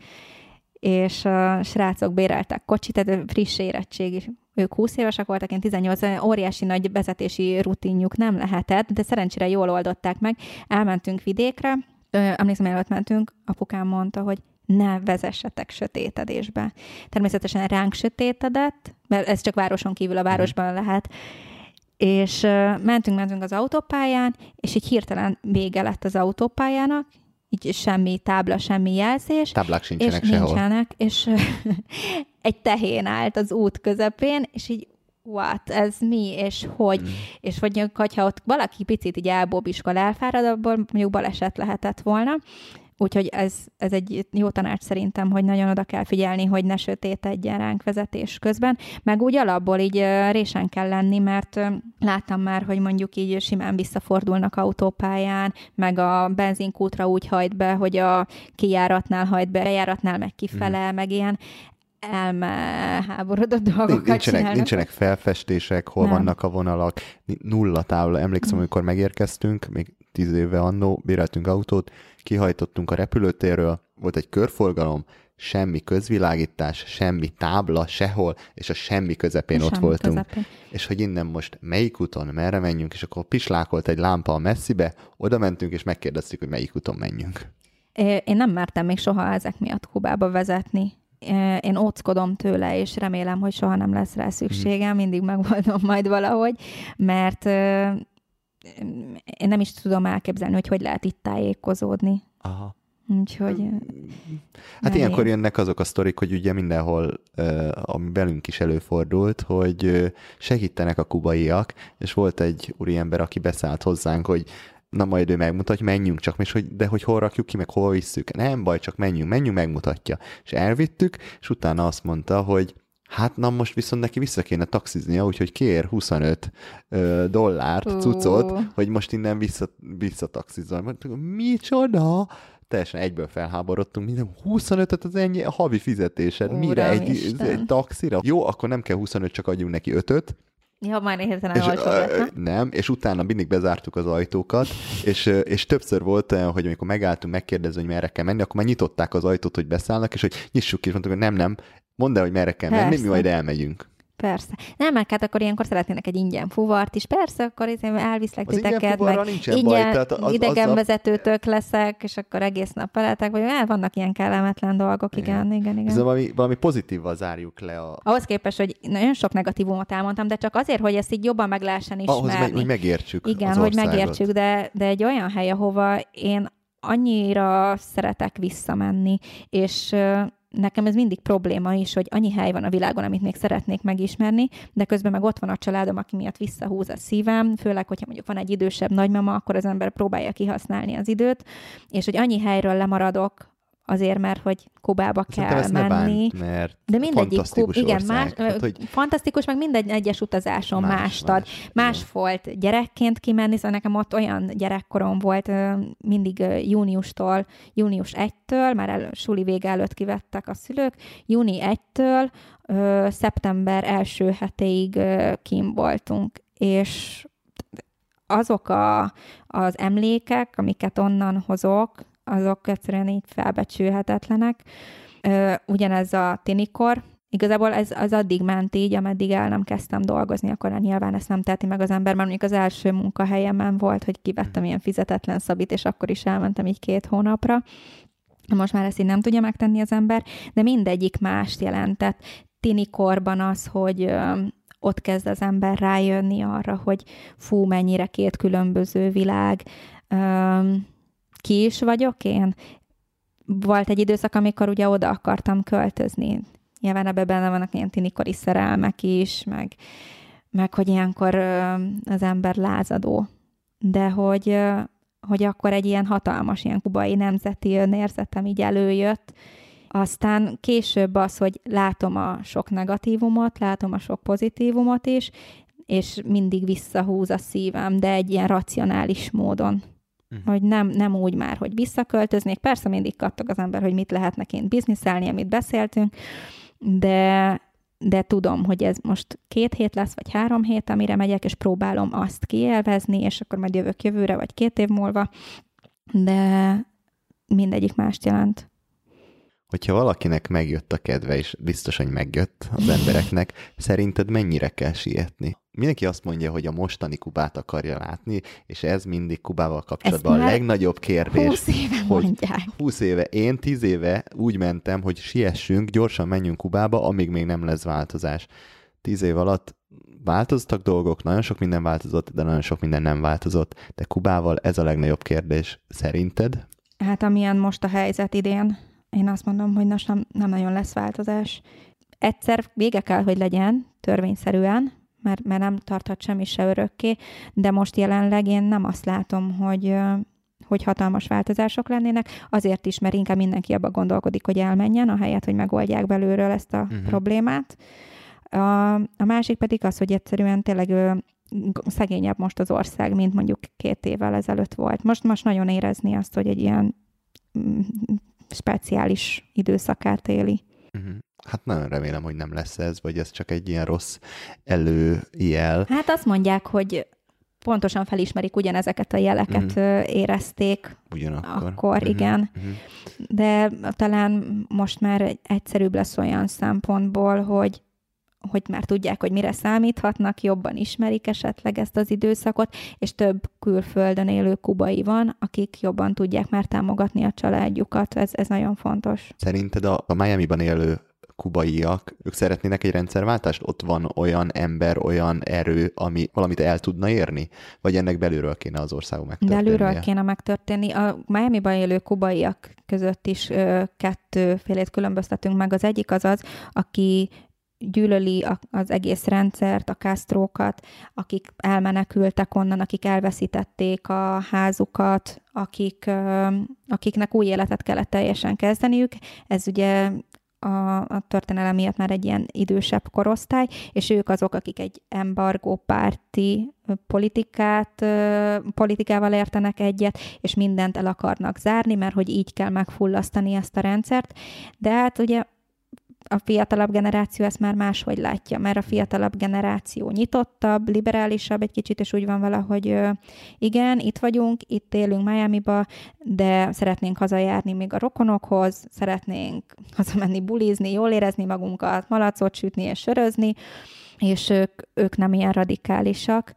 és a srácok béreltek kocsit, tehát friss érettségi ők 20 évesek voltak, én 18, óriási nagy vezetési rutinjuk nem lehetett, de szerencsére jól oldották meg. Elmentünk vidékre, Ö, emlékszem, előtt mentünk, apukám mondta, hogy ne vezessetek sötétedésbe. Természetesen ránk sötétedett, mert ez csak városon kívül a városban lehet, és ö, mentünk, mentünk az autópályán, és így hirtelen vége lett az autópályának, így semmi tábla, semmi jelzés. Táblák És sincsenek sehol. nincsenek, és egy tehén állt az út közepén, és így what, ez mi, és hogy, mm. és vagy hogyha ott valaki picit így elbobiskol, elfárad, abból mondjuk baleset lehetett volna. Úgyhogy ez, ez egy jó tanács szerintem, hogy nagyon oda kell figyelni, hogy ne sötétedjen ránk vezetés közben. Meg úgy alapból így résen kell lenni, mert láttam már, hogy mondjuk így simán visszafordulnak autópályán, meg a benzinkútra úgy hajt be, hogy a kijáratnál hajt be, bejáratnál meg kifele, mm. meg ilyen elmeháborodott dolgokat Nincsenek, csinálnak. nincsenek felfestések, hol Nem. vannak a vonalak, nulla tábla. Emlékszem, amikor megérkeztünk, még tíz éve annó, béreltünk autót, kihajtottunk a repülőtérről, volt egy körforgalom, semmi közvilágítás, semmi tábla, sehol, és a semmi közepén ott Semmi voltunk. közepén. És hogy innen most melyik úton, merre menjünk, és akkor pislákolt egy lámpa a messzibe, oda mentünk, és megkérdeztük, hogy melyik úton menjünk. Én nem mertem még soha ezek miatt Kubába vezetni. Én óckodom tőle, és remélem, hogy soha nem lesz rá szükségem, mindig megoldom majd valahogy, mert én nem is tudom elképzelni, hogy hogy lehet itt tájékozódni. Aha. Úgyhogy... ö, Hát ilyenkor jönnek azok a sztorik, hogy ugye mindenhol, ami velünk is előfordult, hogy segítenek a kubaiak, és volt egy úriember, aki beszállt hozzánk, hogy na majd ő megmutatja, menjünk csak, és hogy, de hogy hol rakjuk ki, meg hol visszük. Nem baj, csak menjünk, menjünk, megmutatja. És elvittük, és utána azt mondta, hogy Hát na most viszont neki vissza kéne taxiznia, úgyhogy kér 25 ö, dollárt, Hú. cuccot, hogy most innen vissza, visszataxizzon. Micsoda? Teljesen egyből felháborodtunk, minden 25-öt az ennyi a havi fizetésed. Mire? Egy, egy taxira? Jó, akkor nem kell 25, csak adjunk neki 5-öt. Ja, már hirtelen És, olcsó ö, lett. na? nem, és utána mindig bezártuk az ajtókat, és, és többször volt olyan, hogy amikor megálltunk megkérdezni, hogy merre kell menni, akkor már nyitották az ajtót, hogy beszállnak, és hogy nyissuk ki, és mondtuk, hogy nem, nem, mondd el, hogy merre kell menni, mi Persze. majd elmegyünk. Persze. Nem, meg hát akkor ilyenkor szeretnének egy ingyen fuvart is. Persze, akkor izé elviszlek Az titeket, meg nincsen baj, ingyen tehát az- idegenvezetőtök leszek, és akkor egész nap veletek, vagy hát vannak ilyen kellemetlen dolgok, igen, igen, igen. Ez valami, valami pozitívval zárjuk le a, Ahhoz képest, hogy nagyon sok negatívumot elmondtam, de csak azért, hogy ezt így jobban meg lehessen ahhoz, ismerni. meg, hogy megértsük Igen, hogy megértsük, de, de egy olyan hely, ahova én annyira szeretek visszamenni, és nekem ez mindig probléma is, hogy annyi hely van a világon, amit még szeretnék megismerni, de közben meg ott van a családom, aki miatt visszahúz a szívem, főleg, hogyha mondjuk van egy idősebb nagymama, akkor az ember próbálja kihasználni az időt, és hogy annyi helyről lemaradok, azért, mert hogy Kubába Szerintem kell menni. bánt, mert De mindegyik fantasztikus kub, igen, ország. más, Tehát, hogy fantasztikus, meg minden egyes utazáson Más, más, ad. más, Más volt gyerekként kimenni, szóval nekem ott olyan gyerekkorom volt, mindig júniustól, június 1-től, már el, suli vége előtt kivettek a szülők, júni 1-től ö, szeptember első hetéig kim voltunk, és azok a, az emlékek, amiket onnan hozok, azok egyszerűen így felbecsülhetetlenek. Ugyanez a tinikor, Igazából ez az addig ment így, ameddig el nem kezdtem dolgozni, akkor nyilván ezt nem teheti meg az ember, mert mondjuk az első munkahelyemen volt, hogy kivettem ilyen fizetetlen szabit, és akkor is elmentem így két hónapra. Most már ezt így nem tudja megtenni az ember, de mindegyik mást jelentett. Tini korban az, hogy ott kezd az ember rájönni arra, hogy fú, mennyire két különböző világ. Ki is vagyok én? Volt egy időszak, amikor ugye oda akartam költözni Nyilván ebben benne vannak ilyen tinikori szerelmek is, meg, meg hogy ilyenkor az ember lázadó. De hogy, hogy akkor egy ilyen hatalmas, ilyen kubai nemzeti önérzetem így előjött, aztán később az, hogy látom a sok negatívumot, látom a sok pozitívumot is, és mindig visszahúz a szívem, de egy ilyen racionális módon. Uh-huh. Hogy nem, nem úgy már, hogy visszaköltöznék. Persze mindig kaptak az ember, hogy mit lehetnek én bizniszelni, amit beszéltünk, de, de tudom, hogy ez most két hét lesz, vagy három hét, amire megyek, és próbálom azt kielvezni, és akkor majd jövök jövőre, vagy két év múlva, de mindegyik mást jelent. Hogyha valakinek megjött a kedve, és biztos, hogy megjött az embereknek, szerinted mennyire kell sietni? Mindenki azt mondja, hogy a mostani Kubát akarja látni, és ez mindig Kubával kapcsolatban a legnagyobb kérdés. 20 éve hogy mondják. 20 éve. Én 10 éve úgy mentem, hogy siessünk, gyorsan menjünk Kubába, amíg még nem lesz változás. 10 év alatt változtak dolgok, nagyon sok minden változott, de nagyon sok minden nem változott. De Kubával ez a legnagyobb kérdés. Szerinted? Hát amilyen most a helyzet idén, én azt mondom, hogy most nem, nem nagyon lesz változás. Egyszer vége kell, hogy legyen, törvényszerűen, mert, mert nem tarthat semmi se örökké, de most jelenleg én nem azt látom, hogy, hogy hatalmas változások lennének, azért is, mert inkább mindenki abba gondolkodik, hogy elmenjen, ahelyett, hogy megoldják belülről ezt a uh-huh. problémát. A, a másik pedig az, hogy egyszerűen tényleg szegényebb most az ország, mint mondjuk két évvel ezelőtt volt. Most, most nagyon érezni azt, hogy egy ilyen speciális időszakát éli. Uh-huh. Hát nagyon remélem, hogy nem lesz ez, vagy ez csak egy ilyen rossz előjel. Hát azt mondják, hogy pontosan felismerik ugyanezeket a jeleket, uh-huh. érezték. Ugyanakkor. Akkor, uh-huh. igen. Uh-huh. De talán most már egyszerűbb lesz olyan szempontból, hogy hogy már tudják, hogy mire számíthatnak, jobban ismerik esetleg ezt az időszakot, és több külföldön élő kubai van, akik jobban tudják már támogatni a családjukat. Ez, ez nagyon fontos. Szerinted a, a Miami-ban élő kubaiak, ők szeretnének egy rendszerváltást? Ott van olyan ember, olyan erő, ami valamit el tudna érni? Vagy ennek belülről kéne az országok megtörténnie? Belülről kéne megtörténni. A Miami-ban élő kubaiak között is ö, kettőfélét különböztetünk meg. Az egyik az az, aki gyűlöli az egész rendszert, a kastrókat, akik elmenekültek onnan, akik elveszítették a házukat, akik, akiknek új életet kellett teljesen kezdeniük. Ez ugye a, a történelem miatt már egy ilyen idősebb korosztály, és ők azok, akik egy embargópárti politikát, politikával értenek egyet, és mindent el akarnak zárni, mert hogy így kell megfullasztani ezt a rendszert. De hát ugye a fiatalabb generáció ezt már máshogy látja, mert a fiatalabb generáció nyitottabb, liberálisabb egy kicsit, és úgy van vele, hogy igen, itt vagyunk, itt élünk Miami-ba, de szeretnénk hazajárni még a rokonokhoz, szeretnénk hazamenni bulizni, jól érezni magunkat, malacot sütni és sörözni, és ők, ők nem ilyen radikálisak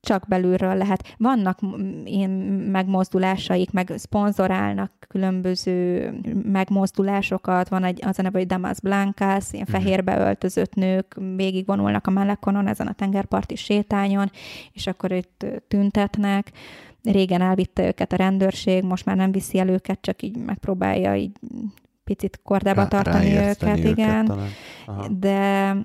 csak belülről lehet. Vannak ilyen megmozdulásaik, meg szponzorálnak különböző megmozdulásokat, van egy, az a neve, hogy Damas Blancas, ilyen mhm. fehérbe öltözött nők végigvonulnak a Melekonon, ezen a tengerparti sétányon, és akkor itt tüntetnek. Régen elvitte őket a rendőrség, most már nem viszi el őket, csak így megpróbálja így picit kordába Rá, tartani őket, őket, igen. De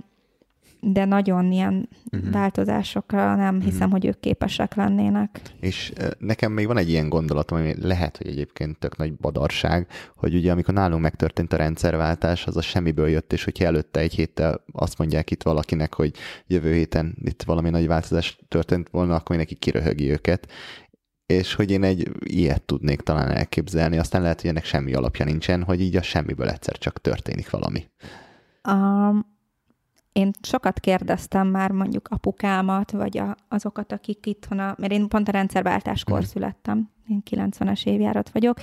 de nagyon ilyen uh-huh. változásokra nem hiszem, uh-huh. hogy ők képesek lennének. És nekem még van egy ilyen gondolatom, ami lehet, hogy egyébként tök nagy badarság, hogy ugye amikor nálunk megtörtént a rendszerváltás, az a semmiből jött, és hogyha előtte egy héttel azt mondják itt valakinek, hogy jövő héten itt valami nagy változás történt volna, akkor mindenki kiröhögi őket, és hogy én egy ilyet tudnék talán elképzelni, aztán lehet, hogy ennek semmi alapja nincsen, hogy így a semmiből egyszer csak történik valami. Um, én sokat kérdeztem már mondjuk apukámat, vagy a, azokat, akik itthon, a, mert én pont a rendszerváltáskor mm. születtem, én 90-es évjárat vagyok,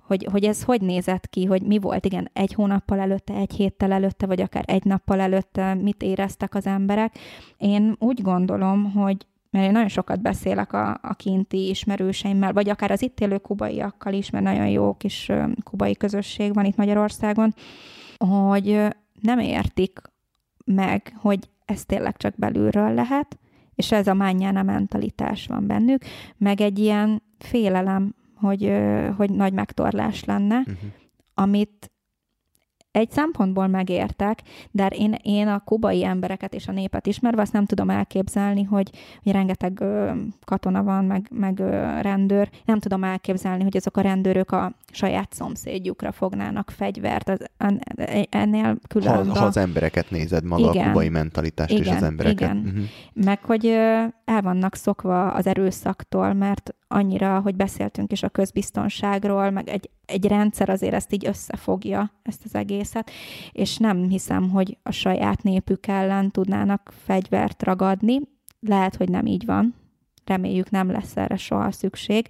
hogy, hogy ez hogy nézett ki, hogy mi volt, igen, egy hónappal előtte, egy héttel előtte, vagy akár egy nappal előtte, mit éreztek az emberek. Én úgy gondolom, hogy mert én nagyon sokat beszélek a, a kinti ismerőseimmel, vagy akár az itt élő kubaiakkal is, mert nagyon jó kis kubai közösség van itt Magyarországon, hogy nem értik meg, hogy ez tényleg csak belülről lehet, és ez a mányána mentalitás van bennük, meg egy ilyen félelem, hogy, hogy nagy megtorlás lenne, uh-huh. amit egy szempontból megértek, de én, én a kubai embereket és a népet ismerve azt nem tudom elképzelni, hogy, hogy rengeteg ö, katona van, meg, meg ö, rendőr. Nem tudom elképzelni, hogy azok a rendőrök a saját szomszédjukra fognának fegyvert. Az, ennél külön. Ha, ha az embereket nézed, maga igen, a kubai mentalitást igen, és az embereket. Igen. Uh-huh. Meg hogy ö, el vannak szokva az erőszaktól, mert annyira, hogy beszéltünk is a közbiztonságról, meg egy, egy rendszer azért ezt így összefogja, ezt az egészet, és nem hiszem, hogy a saját népük ellen tudnának fegyvert ragadni. Lehet, hogy nem így van, reméljük nem lesz erre soha szükség,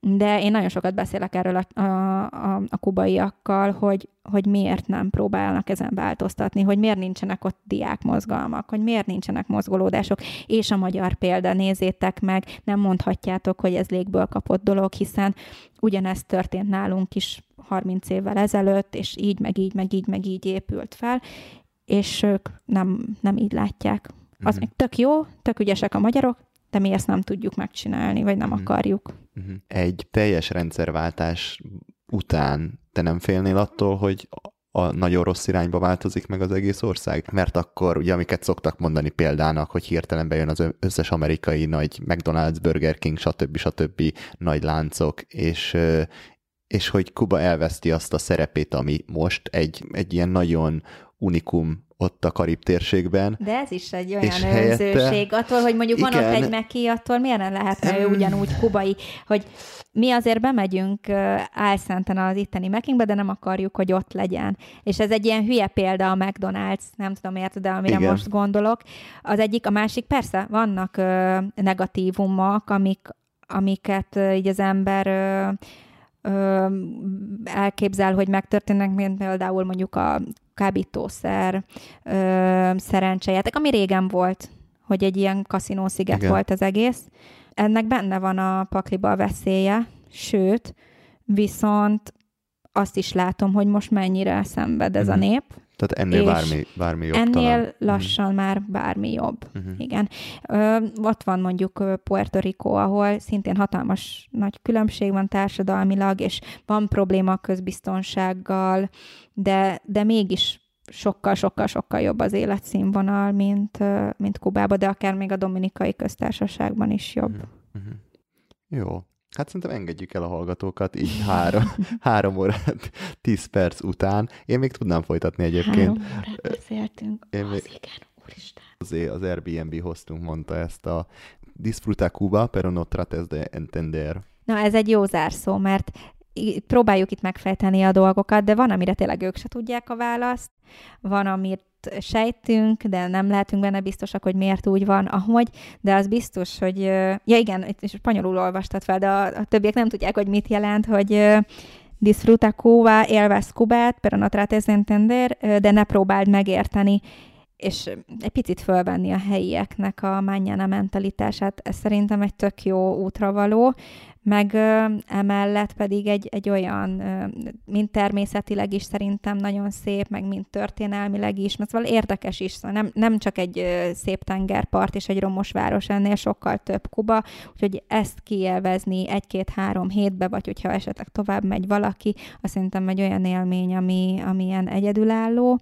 de én nagyon sokat beszélek erről a, a, a, a kubaiakkal, hogy, hogy miért nem próbálnak ezen változtatni, hogy miért nincsenek ott diákmozgalmak, hogy miért nincsenek mozgolódások, és a magyar példa, nézzétek meg, nem mondhatjátok, hogy ez légből kapott dolog, hiszen ugyanezt történt nálunk is 30 évvel ezelőtt, és így, meg így, meg így, meg így épült fel, és ők nem, nem így látják. Az még tök jó, tök ügyesek a magyarok, de mi ezt nem tudjuk megcsinálni, vagy nem mm-hmm. akarjuk. Mm-hmm. Egy teljes rendszerváltás után te nem félnél attól, hogy a nagyon rossz irányba változik meg az egész ország? Mert akkor ugye, amiket szoktak mondani példának, hogy hirtelen bejön az összes amerikai nagy McDonald's, Burger King, stb. stb. nagy láncok, és, és hogy Kuba elveszti azt a szerepét, ami most egy, egy ilyen nagyon unikum ott a Karib térségben. De ez is egy olyan önzőség. Helyette... Attól, hogy mondjuk igen, van ott egy meki, attól miért nem lehetne ő ugyanúgy kubai, hogy mi azért bemegyünk álszenten az itteni mekingbe, de nem akarjuk, hogy ott legyen. És ez egy ilyen hülye példa a McDonald's, nem tudom érted, de amire Igen. most gondolok. Az egyik, a másik, persze, vannak ö, negatívumok, amik, amiket ö, így az ember ö, ö, elképzel, hogy megtörténnek, mint például mondjuk a kábítószer ö, szerencsejáték, ami régen volt, hogy egy ilyen kaszinósziget Igen. volt az egész. Ennek benne van a pakliba a veszélye, sőt, viszont azt is látom, hogy most mennyire szenved ez uh-huh. a mhm. nép. Tehát ennél bármi, bármi jobb Ennél talán. Mhm. lassan uh-huh. már bármi jobb. Uh-huh. Igen. Ö, ott van mondjuk Puerto Rico, ahol szintén hatalmas nagy különbség van társadalmilag, és van probléma a közbiztonsággal, de, de mégis sokkal-sokkal-sokkal jobb az életszínvonal, mint, mint Kubában, de akár még a Dominikai köztársaságban is jobb. Uh-huh. Jó. Hát szerintem engedjük el a hallgatókat így három, három órát, tíz perc után. Én még tudnám folytatni egyébként. Három órát beszéltünk. Én még... Az igen, úristen. Azért az Airbnb hoztunk mondta ezt a Disfruta Cuba, pero no trates de entender. Na, ez egy jó zárszó, mert próbáljuk itt megfejteni a dolgokat, de van, amire tényleg ők se tudják a választ, van, amit sejtünk, de nem lehetünk benne biztosak, hogy miért úgy van, ahogy, de az biztos, hogy, ja igen, itt is spanyolul olvastad fel, de a, a többiek nem tudják, hogy mit jelent, hogy disfruta Cuba, élvez Kubát, pero no trates de entender, de ne próbáld megérteni, és egy picit fölvenni a helyieknek a mannyana mentalitását. Ez szerintem egy tök jó útra való, meg emellett pedig egy, egy olyan, mint természetileg is szerintem nagyon szép, meg mint történelmileg is, mert szóval érdekes is, szóval nem, nem csak egy szép tengerpart és egy romos város, ennél sokkal több Kuba, úgyhogy ezt kielvezni egy-két-három hétbe, vagy hogyha esetleg tovább megy valaki, azt szerintem egy olyan élmény, ami, ami ilyen egyedülálló,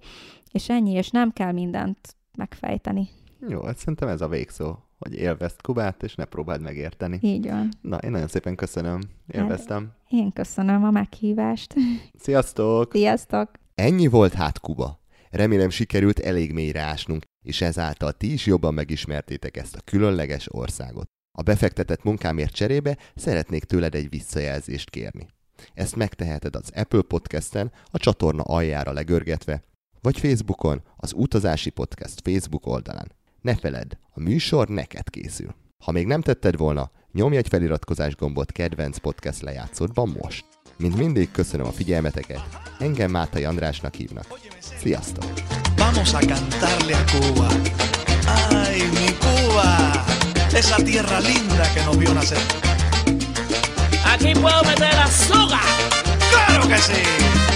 és ennyi, és nem kell mindent megfejteni. Jó, hát szerintem ez a végszó, hogy élvezd Kubát, és ne próbáld megérteni. Így van. Na, én nagyon szépen köszönöm. Élveztem. Hát, én köszönöm a meghívást. Sziasztok! Sziasztok! Ennyi volt hát Kuba. Remélem sikerült elég mélyre ásnunk, és ezáltal ti is jobban megismertétek ezt a különleges országot. A befektetett munkámért cserébe szeretnék tőled egy visszajelzést kérni. Ezt megteheted az Apple Podcast-en, a csatorna aljára legörgetve, vagy Facebookon az Utazási Podcast Facebook oldalán. Ne feledd, a műsor neked készül. Ha még nem tetted volna, nyomj egy feliratkozás gombot kedvenc podcast lejátszódban most. Mint mindig köszönöm a figyelmeteket, engem Mátai Andrásnak hívnak. Sziasztok! Vamos a cantarle a Cuba. Ay, mi Cuba, esa tierra linda que nos vio nacer. Aquí puedo meter la soga. ¡Claro que sí!